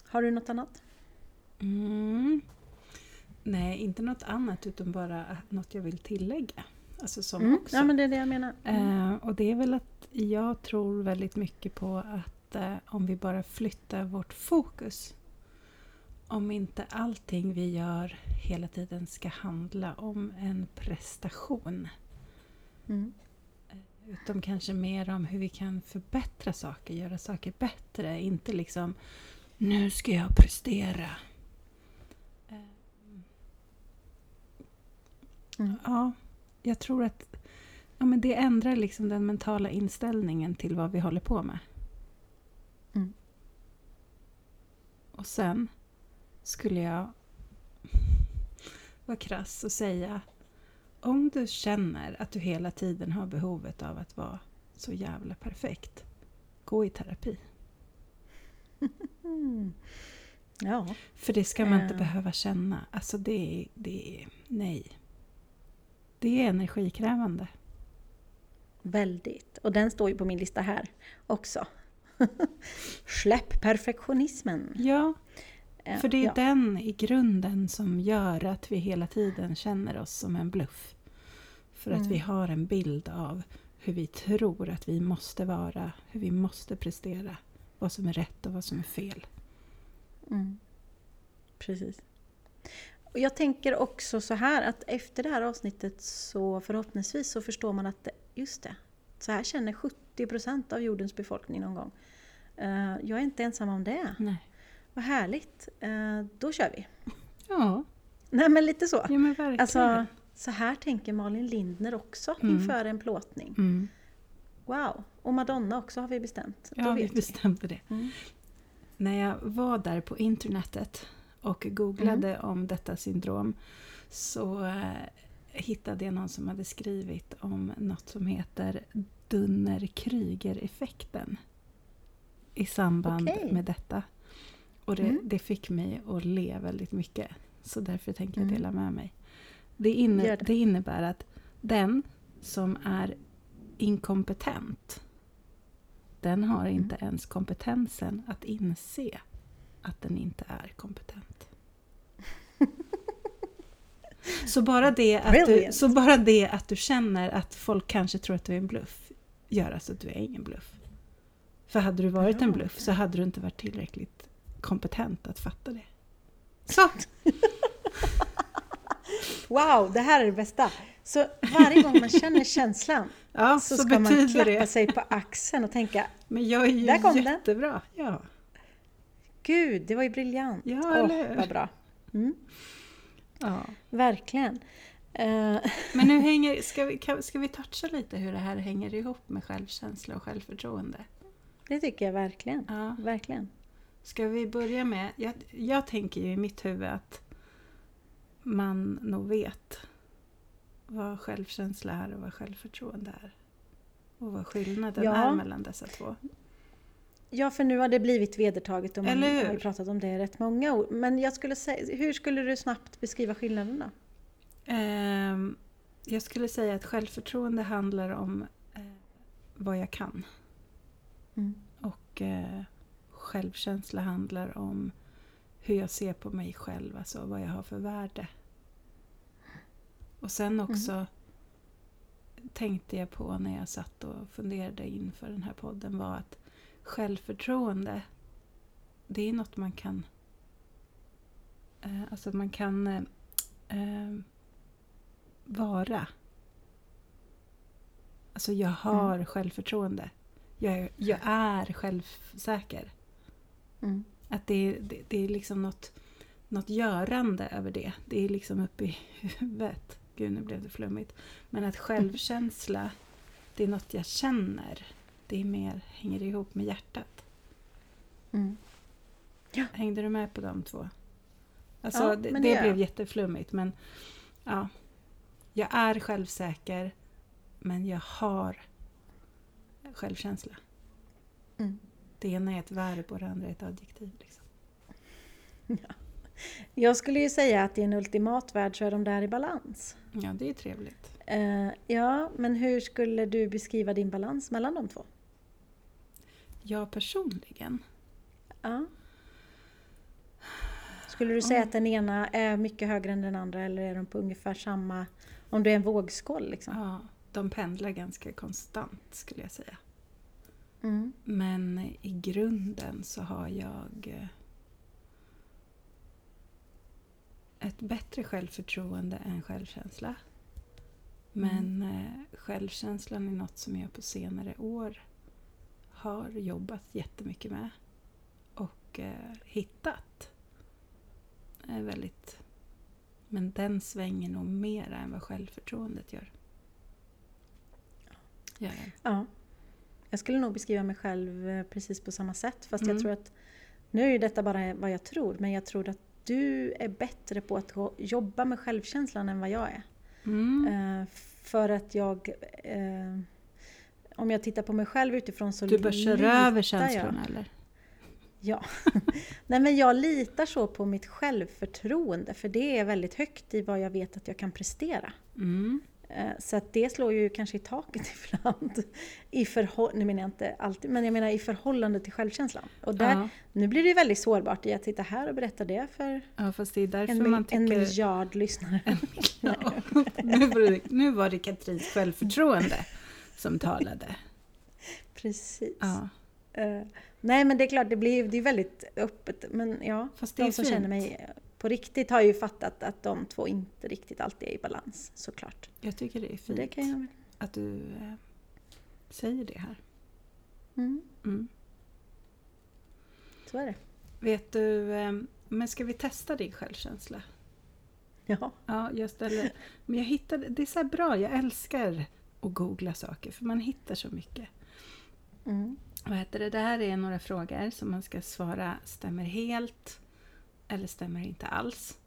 Har du något annat? Mm. Nej, inte något annat utan bara något jag vill tillägga. Alltså som Mm. också. Ja men det är det jag menar. Eh, och det är väl att jag tror väldigt mycket på att eh, om vi bara flyttar vårt fokus. Om inte allting vi gör hela tiden ska handla om en prestation. Mm. Utan kanske mer om hur vi kan förbättra saker, göra saker bättre. Inte liksom nu ska jag prestera. Eh, Mm. Ja, jag tror att ja, men det ändrar liksom den mentala inställningen till vad vi håller på med. Mm. Och sen skulle jag vara krass och säga om du känner att du hela tiden har behovet av att vara så jävla perfekt, gå i terapi. (laughs) Ja. För det ska man inte Eh. behöva känna. Alltså det är, det är... Nej. Det är energikrävande. Väldigt. Och den står ju på min lista här också. (laughs) Släpp perfektionismen. Ja, för det är ja. den i grunden som gör att vi hela tiden känner oss som en bluff. För att Mm. vi har en bild av hur vi tror att vi måste vara, hur vi måste prestera, vad som är rätt och vad som är fel. Mm. Precis. Och jag tänker också så här att efter det här avsnittet så förhoppningsvis så förstår man att just det, så här känner 70% av jordens befolkning någon gång. Eh, jag är inte ensam om det. Nej. Vad härligt. Eh, då kör vi. Ja, Nej men lite så. ja men verkligen. Alltså, så här tänker Malin Lindner också Mm. inför en plåtning. mm. Wow! Och Madonna också har vi bestämt. Ja, vi vet vi. bestämde det. Mm. När jag var där på internetet och googlade Mm. om detta syndrom så eh, hittade jag någon som hade skrivit om något som heter Dunner-Kryger-effekten i samband Okej. med detta. Och det, Mm. det fick mig att le väldigt mycket. Så därför tänker jag Mm. dela med mig. Det, inne, det. det innebär att den som är inkompetent den har Mm. inte ens kompetensen att inse att den inte är kompetent. (laughs) Så bara, det att du, så bara det att du känner att folk kanske tror att du är en bluff gör alltså att du är ingen bluff. För hade du varit en bluff så hade du inte varit tillräckligt kompetent att fatta det. Så! Wow, det här är det bästa! Så varje gång man känner känslan (laughs) Ja, så, så, ska man klappa det. sig på axeln och tänka Men jag är ju Där kom den. jättebra. Ja. gud, det var ju briljant! Ja, eller hur? Vad bra. Mm, Ja. verkligen. Eh, (laughs) Men nu hänger, ska, vi, kan, ska vi toucha lite hur det här hänger ihop med självkänsla och självförtroende? det tycker jag verkligen. Ja. Verkligen. Ska vi börja med... Jag, jag tänker ju i mitt huvud att man nog vet vad självkänsla är och vad självförtroende är. Och vad skillnaden Ja. är mellan dessa två. Ja, för nu har det blivit vedertaget och man har ju pratat om det i rätt många ord. Men jag skulle säga, hur skulle du snabbt beskriva skillnaden då? Ehm, jag skulle säga att självförtroende handlar om eh, vad jag kan. Mm. Och eh, självkänsla handlar om hur jag ser på mig själv, alltså vad jag har för värde. Och sen också tänkte jag på när jag satt och funderade inför den här podden var att självförtroende, det är något man kan... Eh, alltså man kan eh, eh, vara. Alltså jag har självförtroende. Jag, jag är självsäker. Mm. Att det är, det, det är liksom något, något görande över det. Det är liksom uppe i huvudet. Gud, nu blev det flummigt. Men att självkänsla, det är något jag känner. Det är mer, hänger ihop med hjärtat. Mm. Hängde du med på de två? Alltså, Ja, det, det, det blev jätteflummigt. Men ja, jag är självsäker. Men jag har självkänsla. Mm. Det ena är ett verb och det andra är ett adjektiv. Liksom. Jag skulle ju säga att i en ultimat värld så är de där i balans. Ja, det är trevligt. Eh, ja, men hur skulle du beskriva din balans mellan de två? Jag personligen Ja. Skulle du säga Mm. att den ena är mycket högre än den andra eller är de på ungefär samma, om du är en vågskål liksom? Ja, de pendlar ganska konstant skulle jag säga. Mm. Men i grunden så har jag eh, ett bättre självförtroende än självkänsla. Men eh, självkänslan är något som jag på senare år har jobbat jättemycket med och eh, hittat. Är väldigt... Men den svänger nog mera än vad självförtroendet gör. Gör den. Ja. Jag skulle nog beskriva mig själv eh, precis på samma sätt. Fast Mm. jag tror att, nu är ju detta bara vad jag tror, men jag tror att du är bättre på att jobba med självkänslan än vad jag är. Mm. Eh, för att jag, eh, om jag tittar på mig själv utifrån så Du bara kör över jag. känslorna eller? Ja. (laughs) Nej men jag litar så på mitt självförtroende för det är väldigt högt i vad jag vet att jag kan prestera. Mm. Eh, Så att det slår ju kanske i taket (laughs) ibland. I förhå- nu menar jag inte alltid, men jag menar i förhållande till självkänslan. Och där, Ja. nu blir det väldigt sårbart i att sitta här och berätta det för ja, det en, mil- man en tycker... miljard lyssnare. (laughs) Ja. nu, var det, nu var det Katrins självförtroende som talade. (laughs) Precis. Ja. Eh, nej men det är klart, det blir det är väldigt öppet. Men ja, Fast de som fint. känner mig på riktigt har ju fattat att de två inte riktigt alltid är i balans såklart. Jag tycker det är fint det kan jag att du eh, säger det här. Mm, Mm. så är det. Vet du, eh, men ska vi testa din självkänsla? Ja. Ja, jag ställer... Men jag hittade... Det är så bra, jag älskar att googla saker för man hittar så mycket. Mm. Vad heter det? Det här är några frågor som man ska svara stämmer helt eller stämmer inte alls.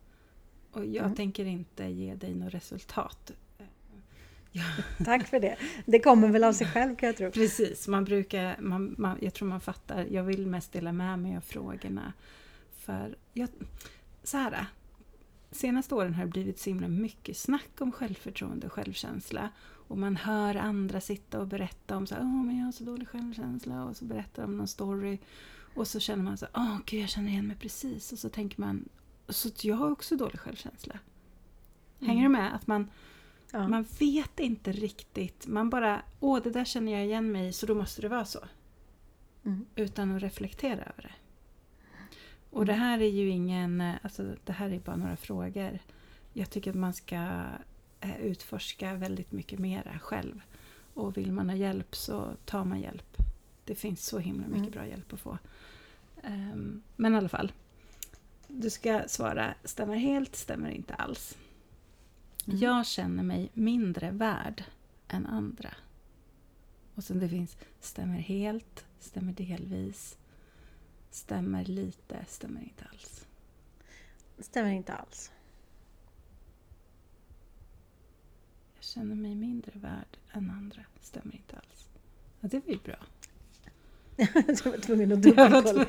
Och jag Mm. tänker inte ge dig något resultat. (laughs) Tack för det. Det kommer väl av sig själv kan jag tro. Precis, man brukar, man, man, jag tror man fattar. Jag vill mest dela med mig av frågorna. För jag, så här, senaste åren har det blivit så himla mycket snack om självförtroende och självkänsla. Och man hör andra sitta och berätta om så här, Åh, men jag har så dålig självkänsla och så berättar de någon story. Och så känner man så åh gud jag känner igen mig precis. Och så tänker man, så jag har också dålig självkänsla. Hänger du med? Att man, Ja. man vet inte riktigt. Man bara, åh det där känner jag igen mig i så då måste det vara så. Mm. Utan att reflektera över det. Och det här är ju ingen, alltså det här är bara några frågor. Jag tycker att man ska eh, utforska väldigt mycket mera själv. Och vill man ha hjälp så tar man hjälp. Det finns så himla mycket Mm. bra hjälp att få. Ehm, men i alla fall. Du ska svara stämmer helt, stämmer inte alls. Mm. Jag känner mig mindre värd än andra. Och sen det finns stämmer helt, stämmer delvis, stämmer lite, stämmer inte alls. Stämmer inte alls. Jag känner mig mindre värd än andra, stämmer inte alls. Ja, det var ju bra. (laughs) jag var tvungen att dubbelkolla.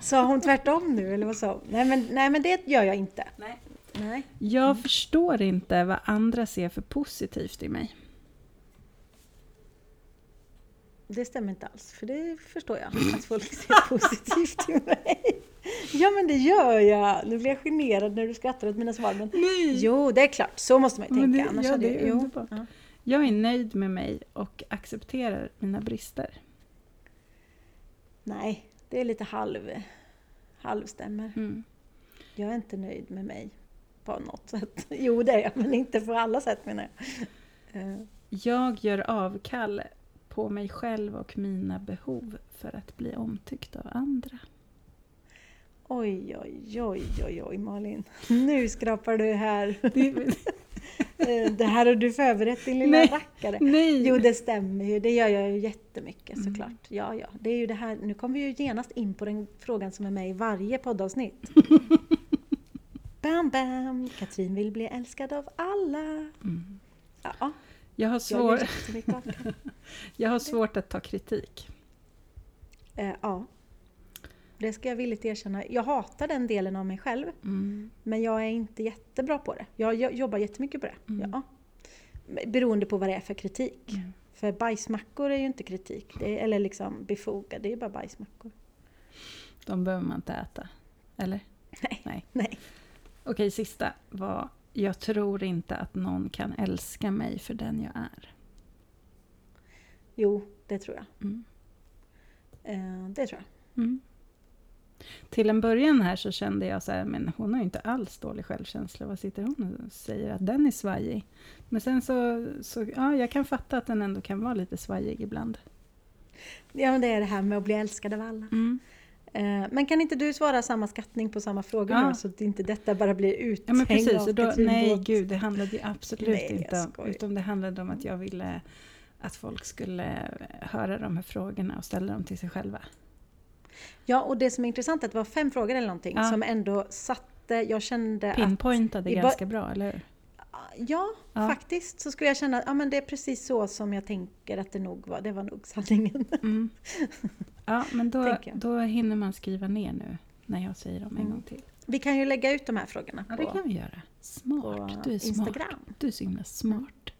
Sa hon tvärtom nu eller vad sa hon? Nej men, nej men det gör jag inte. Nej. Nej. Jag förstår inte vad andra ser för positivt i mig. Det stämmer inte alls, för det förstår jag att folk ser (laughs) positivt i mig. Ja men det gör jag! Nu blir jag generad när du skrattar åt mina svar. Men Nej! jo, det är klart, så måste man ju Men tänka. det- Annars ja, det är jag- jo, underbart. ja. Jag är nöjd med mig och accepterar mina brister. Nej, det är lite halv, halvstämmer. Mm. Jag är inte nöjd med mig på något sätt. (laughs) Jo, det är jag, men inte på alla sätt menar jag. Eh, Jag gör avkall på mig själv och mina behov för att bli omtyckt av andra. Oj, oj, oj, oj, oj, Malin. Nu skrapar du här. (laughs) Det, Eh, Det här har du förberett din lilla Nej. rackare. nej! Jo, det stämmer ju. Det gör jag ju jättemycket Mm. såklart. Ja, ja. Det är ju det här. Nu kommer vi ju genast in på den frågan som är med i varje poddavsnitt. (laughs) Bam, bam! Katrin vill bli älskad av alla. Mm. Ja, Jag, har jag svår, avkall. (laughs) jag har svårt att ta kritik. Eh, Ja. Det ska jag villigt erkänna. Jag hatar den delen av mig själv. Mm. Men jag är inte jättebra på det. Jag jo- jobbar jättemycket på det. Mm. Ja. Beroende på vad det är för kritik. Mm. För bajsmackor är ju inte kritik. Är, eller liksom befogade, det är bara bajsmackor. De behöver man inte äta. Eller? Nej. Nej. Nej. Okej, sista var Jag tror inte att någon kan älska mig för den jag är. Jo, det tror jag. Mm. Eh, det tror jag. Mm. Till en början här så kände jag så här, men hon har ju inte alls dålig självkänsla. Vad sitter hon och säger att den är svajig? Men sen så, så ja, jag kan fatta att den ändå kan vara lite svajig ibland. Ja, men det är det här med att bli älskad av alla. Mm. Eh, men kan inte du svara samma skattning på samma frågor Ja. nu så att inte detta bara blir Ja uthängd men precis, och då, nej gud det handlade ju absolut Nej, inte om, utan det handlade om att jag ville att folk skulle höra de här frågorna och ställa dem till sig själva. Ja, och det som är intressant är att det var fem frågor eller någonting Ja. som ändå satte, jag kände att Pinpointade bör- ganska bra, eller hur? Ja, Ja. faktiskt så skulle jag känna att ja, men det är precis så som jag tänker att det nog var. Det var nog sanningen. Mm. Ja, men då, då hinner man skriva ner nu när jag säger dem en Mm. gång till. Vi kan ju lägga ut de här frågorna Ja, på, det kan vi göra. Smart. Du är smart. Instagram. Du är så himla smart.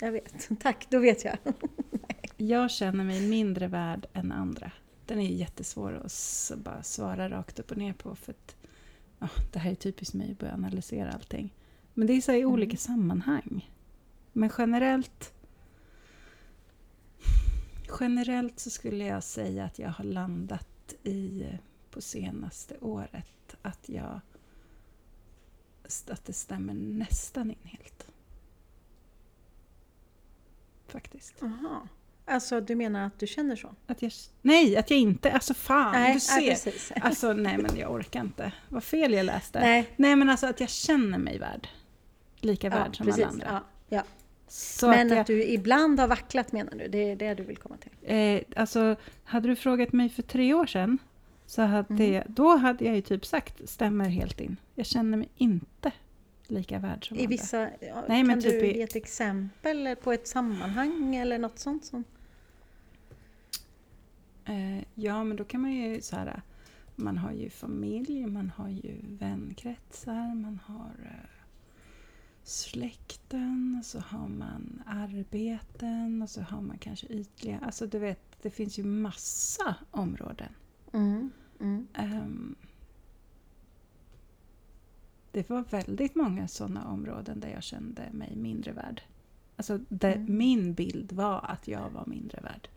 Jag vet. Tack, då vet jag. (laughs) Jag känner mig mindre värd än andra. Den är jättesvår att bara svara rakt upp och ner på. För att, ja, det här är typiskt mig att börja analysera allting. Men det är så i Mm. olika sammanhang. Men generellt Generellt så skulle jag säga att jag har landat i på senaste året att jag att det stämmer nästan in helt. Faktiskt. Jaha. Alltså, du menar att du känner så? Att jag, nej, att jag inte... Alltså fan, du nej, ser. precis. (laughs) Alltså nej men jag orkar inte. Vad fel jag läste. Nej, Nej, men alltså att jag känner mig värd. Lika ja, värd som precis. alla andra. Ja, ja. Men att att, jag, du ibland har vacklat menar du? Det är det du vill komma till? eh, alltså, hade du frågat mig för tre år sedan så hade Mm. jag, då hade jag ju typ sagt stämmer helt in. Jag känner mig inte lika värd som I andra. vissa... Ja, Nej, kan typ du ge ett exempel på ett sammanhang eller något sånt? Som... Eh, ja, men då kan man ju så här... Man har ju familj, man har ju vänkretsar, man har eh, släkten, och så har man arbeten och så har man kanske ytliga... Alltså du vet, det finns ju massa områden. Mm. Mm. Ehm, det var väldigt många sådana områden där jag kände mig mindre värd. Alltså där Mm. min bild var att jag var mindre värd.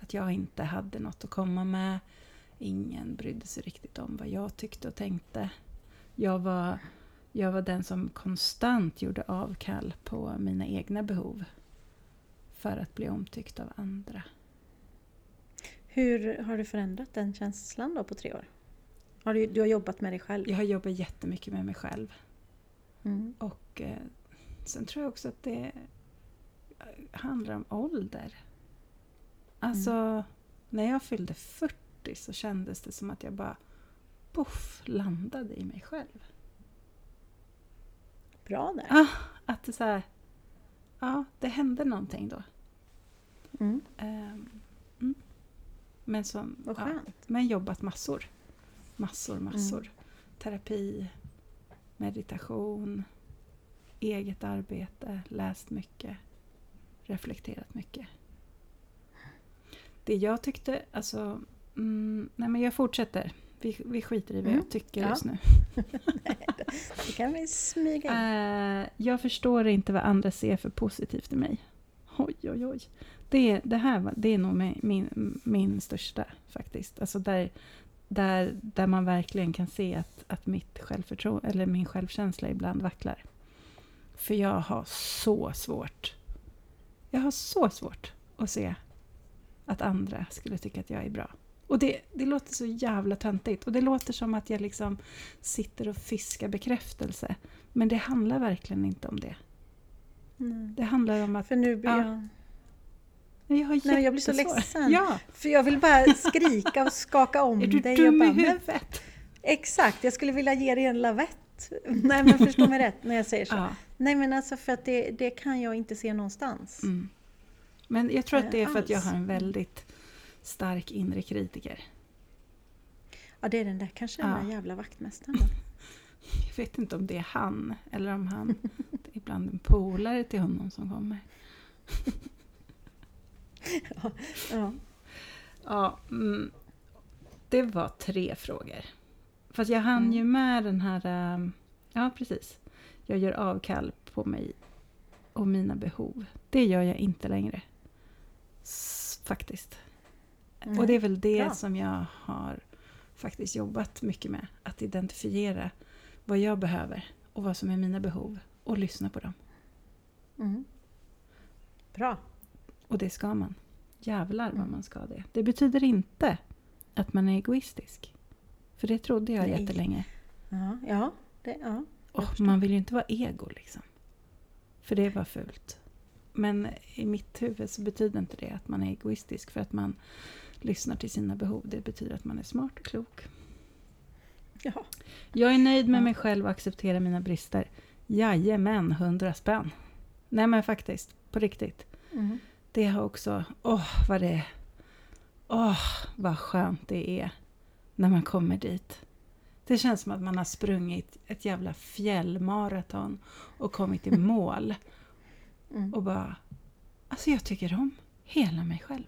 Att jag inte hade något att komma med. Ingen brydde sig riktigt om vad jag tyckte och tänkte. Jag var, jag var den som konstant gjorde avkall på mina egna behov. För att bli omtyckt av andra. Hur har du förändrat den känslan då på tre år? Har du, du har jobbat med dig själv? Jag har jobbat jättemycket med mig själv. Mm. Och eh, sen tror jag också att det handlar om ålder. Alltså, Mm. när jag fyllde 40 så kändes det som att jag bara poff, landade i mig själv. Bra där. Ah, att det så här, ja, det hände någonting då. Mm. Mm. Men som, Vad ja, skönt. men jobbat massor. Massor, massor. Terapi, meditation, eget arbete, läst mycket, reflekterat mycket. Det jag tyckte, alltså... Mm, nej men jag fortsätter. Vi, vi skiter i vad Mm, jag tycker ja. just nu. (laughs) Det kan vi smyga in. Eh, jag förstår inte vad andra ser för positivt i mig. Oj, oj, oj. Det, det här det är nog min, min, min största faktiskt. Alltså där, där, där man verkligen kan se att, att mitt självförtroende, eller min självkänsla ibland vacklar. För jag har så svårt. Jag har så svårt att se att andra skulle tycka att jag är bra. Och det, det låter så jävla töntigt. Och det låter som att jag liksom sitter och fiskar bekräftelse. Men det handlar verkligen inte om det. Mm. Det handlar om att För nu blir Ja. Nej, jag, Nej, jag blir så ledsen. Ja, För jag vill bara skrika och skaka om (laughs) är du dig. dum bara, i huvudet? exakt, jag skulle vilja ge dig en lavett. (laughs) Nej men förstå mig rätt när jag säger så. Ja. Nej men alltså för att det, det kan jag inte se någonstans. Mm. Men jag tror att det är för att jag Alls. har en väldigt stark inre kritiker. Ja det är den där, kanske den Ja. där jävla vaktmästaren. (laughs) Jag vet inte om det är han eller om han det är ibland en polare till honom som kommer. Ja. Ja, mm, det var tre frågor. Fast jag hann Mm. ju med den här... ähm, Ja, precis. Jag gör avkall på mig och mina behov. Det gör jag inte längre. S- faktiskt. Nej. Och det är väl det Bra. som jag har faktiskt jobbat mycket med. Att identifiera vad jag behöver och vad som är mina behov. Och lyssna på dem. Mm. Bra. Och det ska man. Jävlar vad Mm. man ska det. Det betyder inte att man är egoistisk. För det trodde jag Nej. jättelänge. Ja, ja, det, ja. Och man vill ju inte vara ego liksom. För det var fult. Men i mitt huvud så betyder inte det att man är egoistisk för att man lyssnar till sina behov. Det betyder att man är smart och klok. Ja. Jag är nöjd med mig själv och accepterar mina brister. Jajamän, hundra spänn. Nej men faktiskt, på riktigt. Mm. Det har också, åh vad det Åh, vad skönt det är när man kommer dit. Det känns som att man har sprungit ett jävla fjällmaraton och kommit i (laughs) mål. Mm. Och bara, alltså jag tycker om hela mig själv.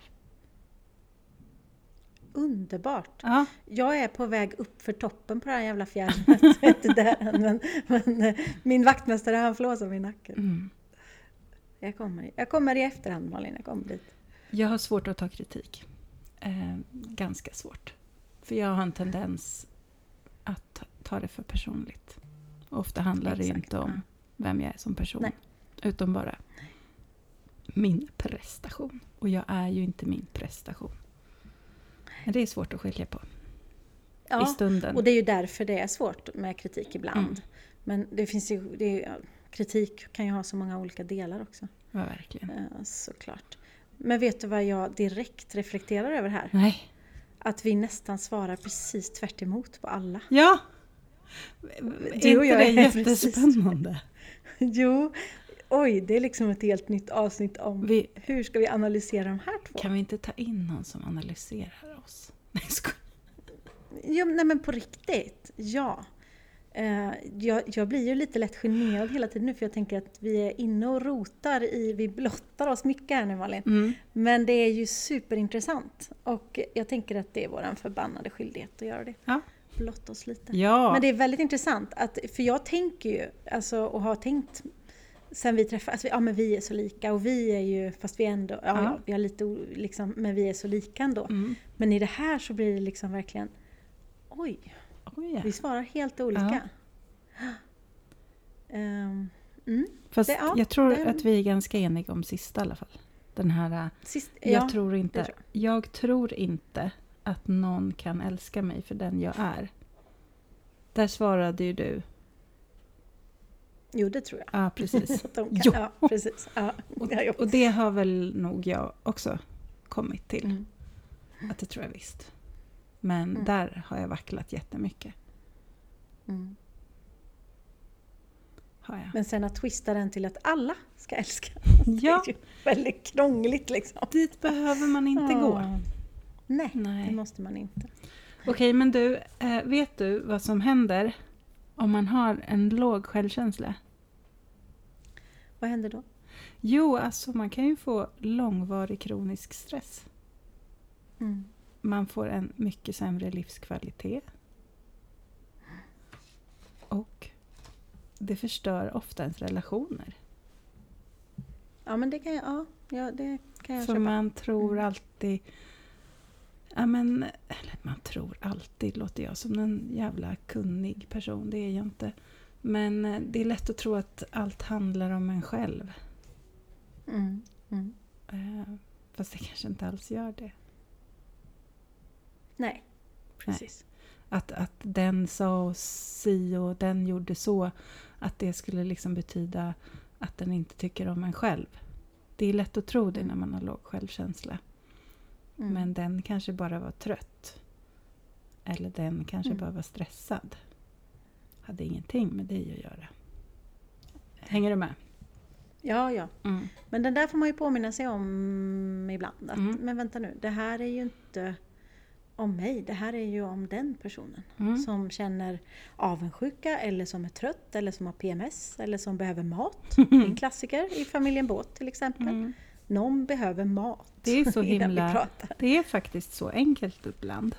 Underbart. Ja, Jag är på väg upp för toppen på det här jävla fjället. (laughs) Jag är inte där än, men, men eh, min vaktmästare han flåsar mig i nacken. mm. Jag kommer, jag kommer i efterhand Malin, jag kommer dit. Jag har svårt att ta kritik. Eh, ganska svårt. För jag har en tendens att ta- det för personligt. Ofta handlar det Exakt, inte om vem jag är som person. Nej. Utan bara min prestation. Och jag är ju inte min prestation. Men det är svårt att skilja på i Ja, stunden. och det är ju därför det är svårt med kritik ibland. Mm. Men det finns ju, det är, kritik kan ju ha så många olika delar också. Ja, verkligen. Eh, Såklart. Men vet du vad jag direkt reflekterar över här? Nej. Att vi nästan svarar precis tvärt emot på alla. Ja! Du och jag är precis- jättespännande? Jo, oj, det är liksom ett helt nytt avsnitt om Vi, hur ska vi analysera de här två? kan vi inte ta in någon som analyserar oss? Nej, jag skojar. Jo, nej men på riktigt, ja. Eh, jag, jag blir ju lite lätt generad hela tiden nu för jag tänker att vi är inne och rotar i, vi blottar oss mycket här nu Malin. Mm. Men det är ju superintressant och jag tänker att det är vår förbannade skyldighet att göra det. Ja. Blotta oss lite. Ja. Men det är väldigt intressant, att, för jag tänker ju, alltså, och har tänkt sen vi träffades, alltså, ja men vi är så lika och vi är ju, fast vi är ändå, ja, Ja. ja vi har lite liksom, men vi är så lika ändå. Mm. Men i det här så blir det liksom verkligen, oj, Oj, ja. vi svarar helt olika. (gasps) Ehm, mm, Fast Det- ja, jag tror det- att vi är ganska eniga om sista i alla fall. Den här, Sist, jag, ja, tror inte, tror jag tror inte att någon kan älska mig för den jag är. Där svarade ju du, Jo, det tror jag. ja precis. (laughs) Kan, Jo. ja, precis. Ja, (laughs) jag Och det har väl nog jag också kommit till. Mm. Att det tror jag visst. Men Mm. där har jag vacklat jättemycket. Mm. Har jag. Men sen att twista den till att alla ska älska. Ja, Det är ju väldigt krångligt liksom. dit behöver man inte gå. Ja. Nej, Nej. det måste man inte. Okej, men du, eh, vet du vad som händer om man har en låg självkänsla? Vad händer då? Jo, alltså man kan ju få långvarig kronisk stress. Mm. Man får en mycket sämre livskvalitet. Och det förstör ofta ens relationer. Ja, men det kan jag, ja, ja, det kan jag För köpa. man tror Mm. alltid... Ja, men, eller man tror alltid, låter jag som en jävla kunnig person. Det är jag inte. Men eh, det är lätt att tro att allt handlar om en själv. Mm. Mm. Eh, fast det kanske inte alls gör det. Nej, precis. Att, att den sa si och den gjorde så. Att det skulle liksom betyda att den inte tycker om en själv. Det är lätt att tro det när man har låg självkänsla. Mm. Men den kanske bara var trött. Eller den kanske Mm. bara var stressad. Hade ingenting med dig att göra. Hänger du med? Ja, ja. Mm. Men den där får man ju påminna sig om ibland. Att, Mm. Men vänta nu, det här är ju inte om mig. Det här är ju om den personen. Mm. Som känner avundsjuka eller som är trött eller som har PMS eller som behöver mat. (laughs) En klassiker i familjen Båt till exempel. Mm. Någon behöver mat. Det är så (laughs) himla-. Det är faktiskt så enkelt ibland.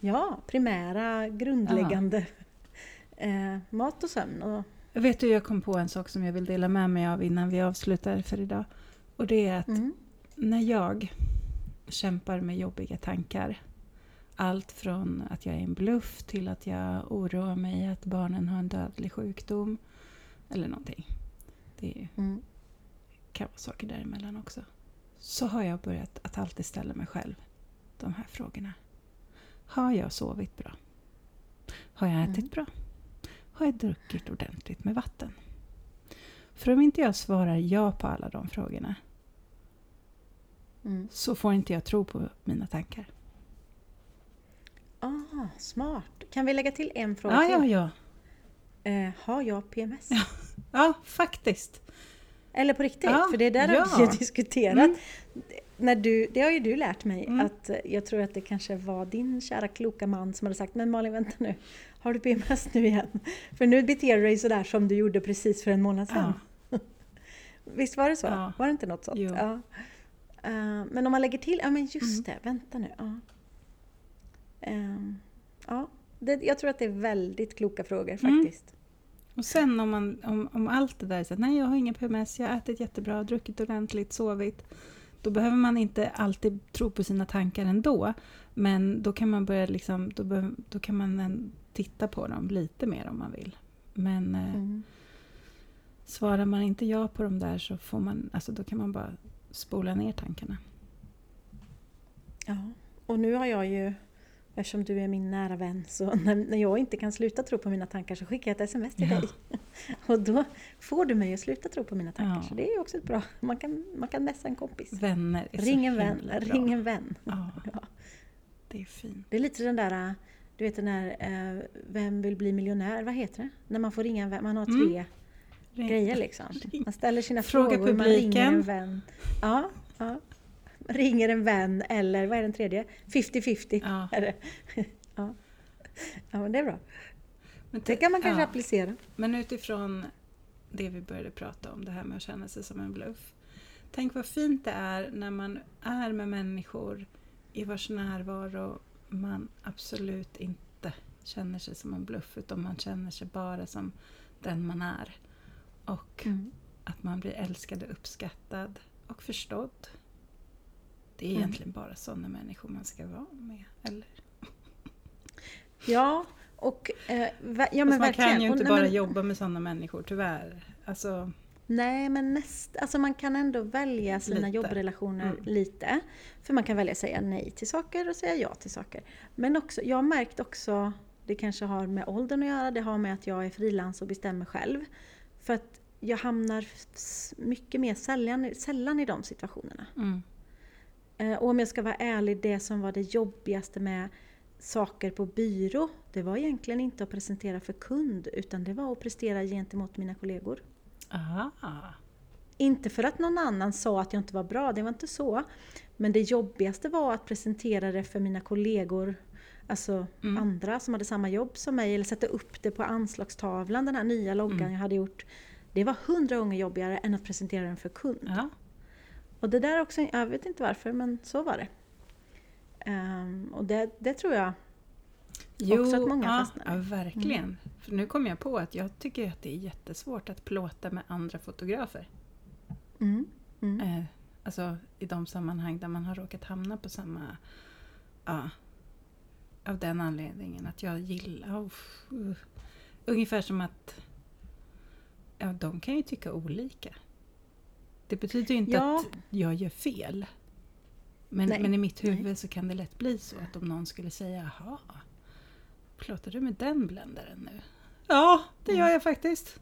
Ja, primära, grundläggande (laughs) eh, mat och sömn. Och, Vet du, jag kom på en sak som jag vill dela med mig av innan vi avslutar för idag. Och det är att mm, när jag kämpar med jobbiga tankar allt från att jag är en bluff till att jag oroar mig att barnen har en dödlig sjukdom eller någonting. Det mm, kan vara saker däremellan också. Så har jag börjat att alltid ställa mig själv de här frågorna. Har jag sovit bra? Har jag ätit Mm. bra? Har jag druckit ordentligt med vatten? För om inte jag svarar ja på alla de frågorna mm. så får inte jag tro på mina tankar. Ah, smart. Kan vi lägga till en fråga Ja, ja, till? ja. Eh, har jag PMS? (laughs) Ja, faktiskt. Eller på riktigt? Ja, för det där har ja. vi ju (laughs) diskuterat. Mm. När du, det har ju du lärt mig Mm. att jag tror att det kanske var din kära kloka man som hade sagt Men Malin vänta nu, har du PMS nu igen? För nu beter du dig sådär som du gjorde precis för en månad sedan. (laughs) Visst var det så? Ja. Var det inte något sånt? Ja. Eh, men om man lägger till, ja men just Mm. det, vänta nu. Ja. Ehm, ja. Det, jag tror att det är väldigt kloka frågor Mm. faktiskt. Och sen om, man, om, om allt det där är så att nej jag har ingen PMS, jag har ätit jättebra, druckit ordentligt, sovit. Då behöver man inte alltid tro på sina tankar ändå. Men då kan man börja liksom, då, behöv, då kan man titta på dem lite mer om man vill. Men eh, Mm. svarar man inte ja på de där så får man, alltså då kan man bara spola ner tankarna. Ja, och nu har jag ju, eftersom du är min nära vän, så när, när jag inte kan sluta tro på mina tankar så skickar jag ett sms till Ja. dig. (laughs) Och då får du mig att sluta tro på mina tankar. Ja. Så det är också ett bra, man kan, man kan messa en kompis. Vänner är Ring en vän, bra. ring en vän. (laughs) Ja, det är fint. Det är lite den där, du vet den där, eh, vem vill bli miljonär, vad heter det? När man får ringa en vän, man har Mm. tre Ring. grejer liksom. (laughs) Man ställer sina Fråga frågor, man ringer publiken. en vän. Ja, ja. (laughs) Ringer en vän eller vad är den tredje? 50-50 Ja. (laughs) är det. Ja. ja, men det är bra. Men Det kan man kanske ja. applicera. Men utifrån det vi började prata om, det här med att känna sig som en bluff. Tänk vad fint det är när man är med människor i vars närvaro man absolut inte känner sig som en bluff utan man känner sig bara som den man är. Och att man blir älskad och uppskattad och förstådd. Det är Mm. egentligen bara sådana människor man ska vara med, eller? Ja, och eh, va- ja, men Fast man verkligen. kan ju Och inte nej, bara men, jobba med sådana människor, tyvärr. Alltså, Nej, men näst, alltså man kan ändå välja sina Lite. jobbrelationer Mm. lite. För man kan välja att säga nej till saker och säga ja till saker. Men också, jag har märkt också, det kanske har med åldern att göra, det har med att jag är frilans och bestämmer själv. För att jag hamnar mycket mer sällan, sällan i de situationerna. Mm. Eh, Och om jag ska vara ärlig, det som var det jobbigaste med saker på byrå, det var egentligen inte att presentera för kund, utan det var att prestera gentemot mina kollegor. Aha. Inte för att någon annan sa att jag inte var bra, det var inte så. Men det jobbigaste var att presentera det för mina kollegor, alltså Mm. andra som hade samma jobb som mig, eller sätta upp det på anslagstavlan, den här nya loggan Mm. jag hade gjort. Det var hundra gånger jobbigare än att presentera den för kund. Ja. Och det där också, jag vet inte varför, men så var det. Ehm, och det, det tror jag, Också att många ja, fastnar. ja, verkligen. För nu kom jag på att jag tycker att det är jättesvårt att plåta med andra fotografer. mm, mm. Eh, alltså i de sammanhang där man har råkat hamna på samma... Ja, av den anledningen att jag gillar... Oh, uh. ungefär som att... Ja, de kan ju tycka olika. Det betyder ju inte Ja. att jag gör fel. Men, Nej, men i mitt huvud nej. så kan det lätt bli så att om någon skulle säga Jaha, plåtar du med den bländaren nu? Ja, det Mm. gör jag faktiskt.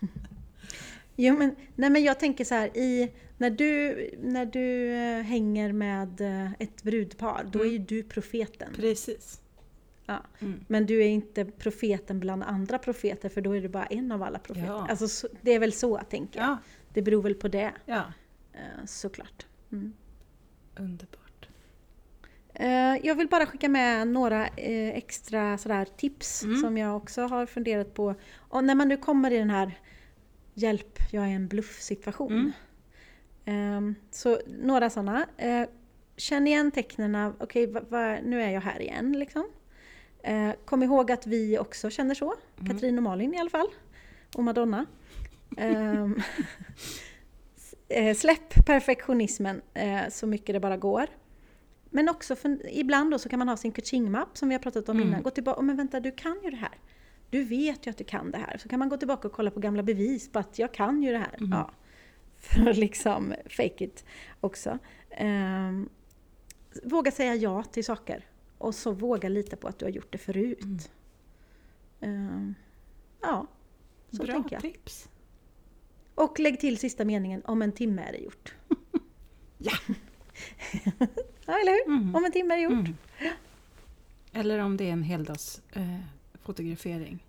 (laughs) Jo, men, nej, men jag tänker så här, i, när, du, när du eh, hänger med eh, ett brudpar, då är Mm. ju du profeten. Precis. Ja. Mm. Men du är inte profeten bland andra profeter, för då är du bara en av alla profeter. Ja. Alltså, så, det är väl så, tänker jag. Ja, Det beror väl på det, ja, eh, såklart. Mm. underbart. Eh, Jag vill bara skicka med några eh, extra sådär, tips Mm. som jag också har funderat på. Och när man nu kommer i den här hjälp, jag är en bluff-situation. Mm. Eh, Så några sådana. Känn igen tecknen, okej va, nu är jag här igen liksom. Kom ihåg att vi också känner så, Mm. Katrin och Malin i alla fall. Och Madonna. (laughs) Eh, Släpp perfektionismen eh, så mycket det bara går. Men också för, ibland då så kan man ha sin coaching-mapp som vi har pratat om Mm. innan. Gå tillbaka, oh, men vänta du kan ju det här. Du vet ju att du kan det här. Så kan man gå tillbaka och kolla på gamla bevis på att jag kan ju det här. Mm. Ja. (laughs) För att liksom fake it också. Ehm, våga säga ja till saker. Och så våga lita på att du har gjort det förut. Mm. Ehm, ja, så Bra tänker jag. tips. Och lägg till sista meningen, om en timme är det gjort. (laughs) Ja. ja, eller hur? Mm. Om en timme är det gjort. Mm. Eller om det är en heldags eh, fotografering.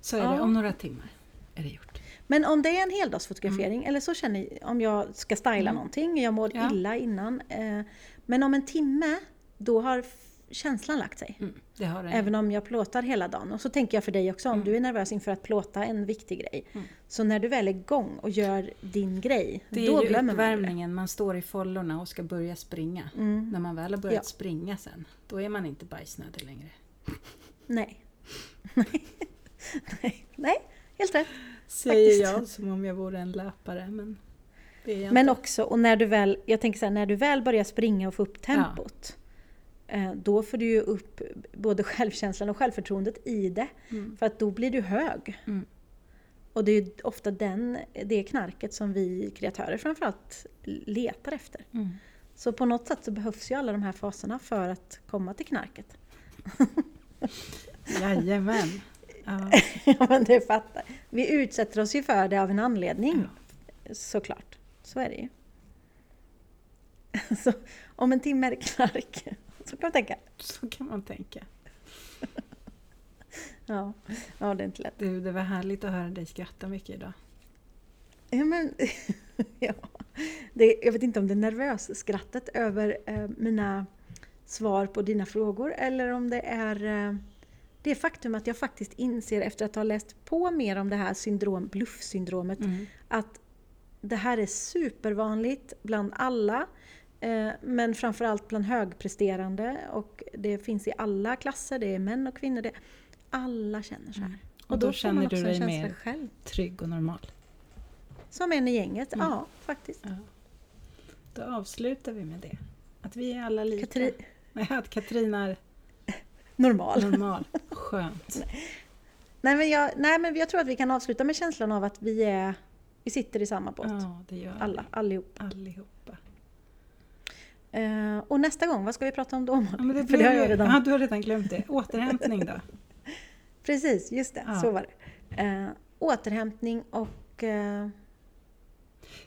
Så är Ja. det om några timmar är det gjort. Men om det är en heldagsfotografering, eller så känner jag, om jag ska styla Mm. någonting, jag mår Ja. illa innan. Eh, men om en timme, då har känslan lagt sig. Mm. Även om jag plåtar hela dagen. Och så tänker jag för dig också, om Mm. du är nervös inför att plåta en viktig grej. Mm. Så när du väl är igång och gör din grej, det då är ju glömmer man det. uppvärmningen, man står i follorna och ska börja springa. Mm. När man väl har börjat Ja. springa sen, då är man inte bajsnödig längre. Nej. (laughs) Nej. Nej, helt rätt. Säger Faktiskt. jag som om jag vore en löpare, men det är jag Men inte. också, och när du väl, jag tänker så här, när du väl börjar springa och få upp tempot, eh, då får du ju upp både självkänslan och självförtroendet i det. Mm. För att då blir du hög. Mm. Och det är ju ofta den, det knarket som vi kreatörer framförallt letar efter. Mm. Så på något sätt så behövs ju alla de här faserna för att komma till knarket. (laughs) Jajamän. Ja. (laughs) ja men det fattar. Vi utsätter oss ju för det av en anledning. Såklart. Så är det ju. (laughs) Så om en timme är det knark. Så kan man tänka. Så kan man tänka. (laughs) Ja, ja det är inte lätt. Du, det var härligt att höra dig skratta mycket idag. Ja, men, (laughs) ja. Det, jag vet inte om det är nervös skrattet över eh, mina svar på dina frågor eller om det är eh, det faktum att jag faktiskt inser efter att ha läst på mer om det här syndrom, bluffsyndromet Mm. att det här är supervanligt bland alla men framförallt bland högpresterande och det finns i alla klasser, det är män och kvinnor. Det, alla känner så här. Mm. Och, då, får man känner du dig mer själv. trygg och normal. Som en i gänget, Mm. ja faktiskt. Ja. Då avslutar vi med det. Att vi är alla lika. Katri, Nej, (laughs) att Katrin är normal. normal. (laughs) Skönt. Nej men, jag, nej men jag tror att vi kan avsluta med känslan av att vi är Vi sitter i samma båt. Ja, det gör Alla, vi. Allihopa. Eh, och nästa gång, vad ska vi prata om då? Ja, men det (laughs) För det har jag redan... Ja, du har redan glömt det. Återhämtning då? (laughs) Precis, just det. Ja. Så var det. Eh, återhämtning och eh,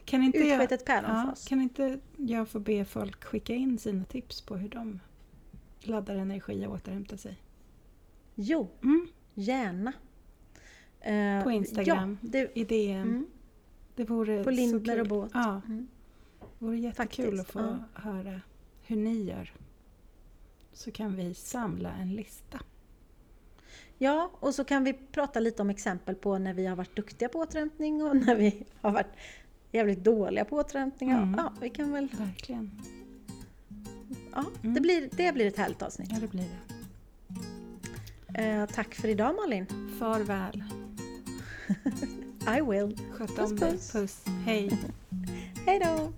Kan inte, utsketet ja, päronfas. kan inte jag få be folk skicka in sina tips på hur de laddar energi och återhämtar sig? Jo, Mm. gärna. Eh, På Instagram. Ja, det, I DM. mm, Det vore på Lindner och båt. Ja, Mm. Det vore jättekul Faktiskt, att få ja. höra hur ni gör. Så kan vi samla en lista. Ja, och så kan vi prata lite om exempel på när vi har varit duktiga på återhämtning och när vi har varit jävligt dåliga på återhämtning. Mm. Ja, vi kan väl... Verkligen. Ja, Mm. det, blir, det blir ett härligt avsnitt. Ja, det blir det. Eh, tack för idag Malin. Farväl. (laughs) I will. Sköt Puss, om dig. puss. Puss. Hej. (laughs) Hej då!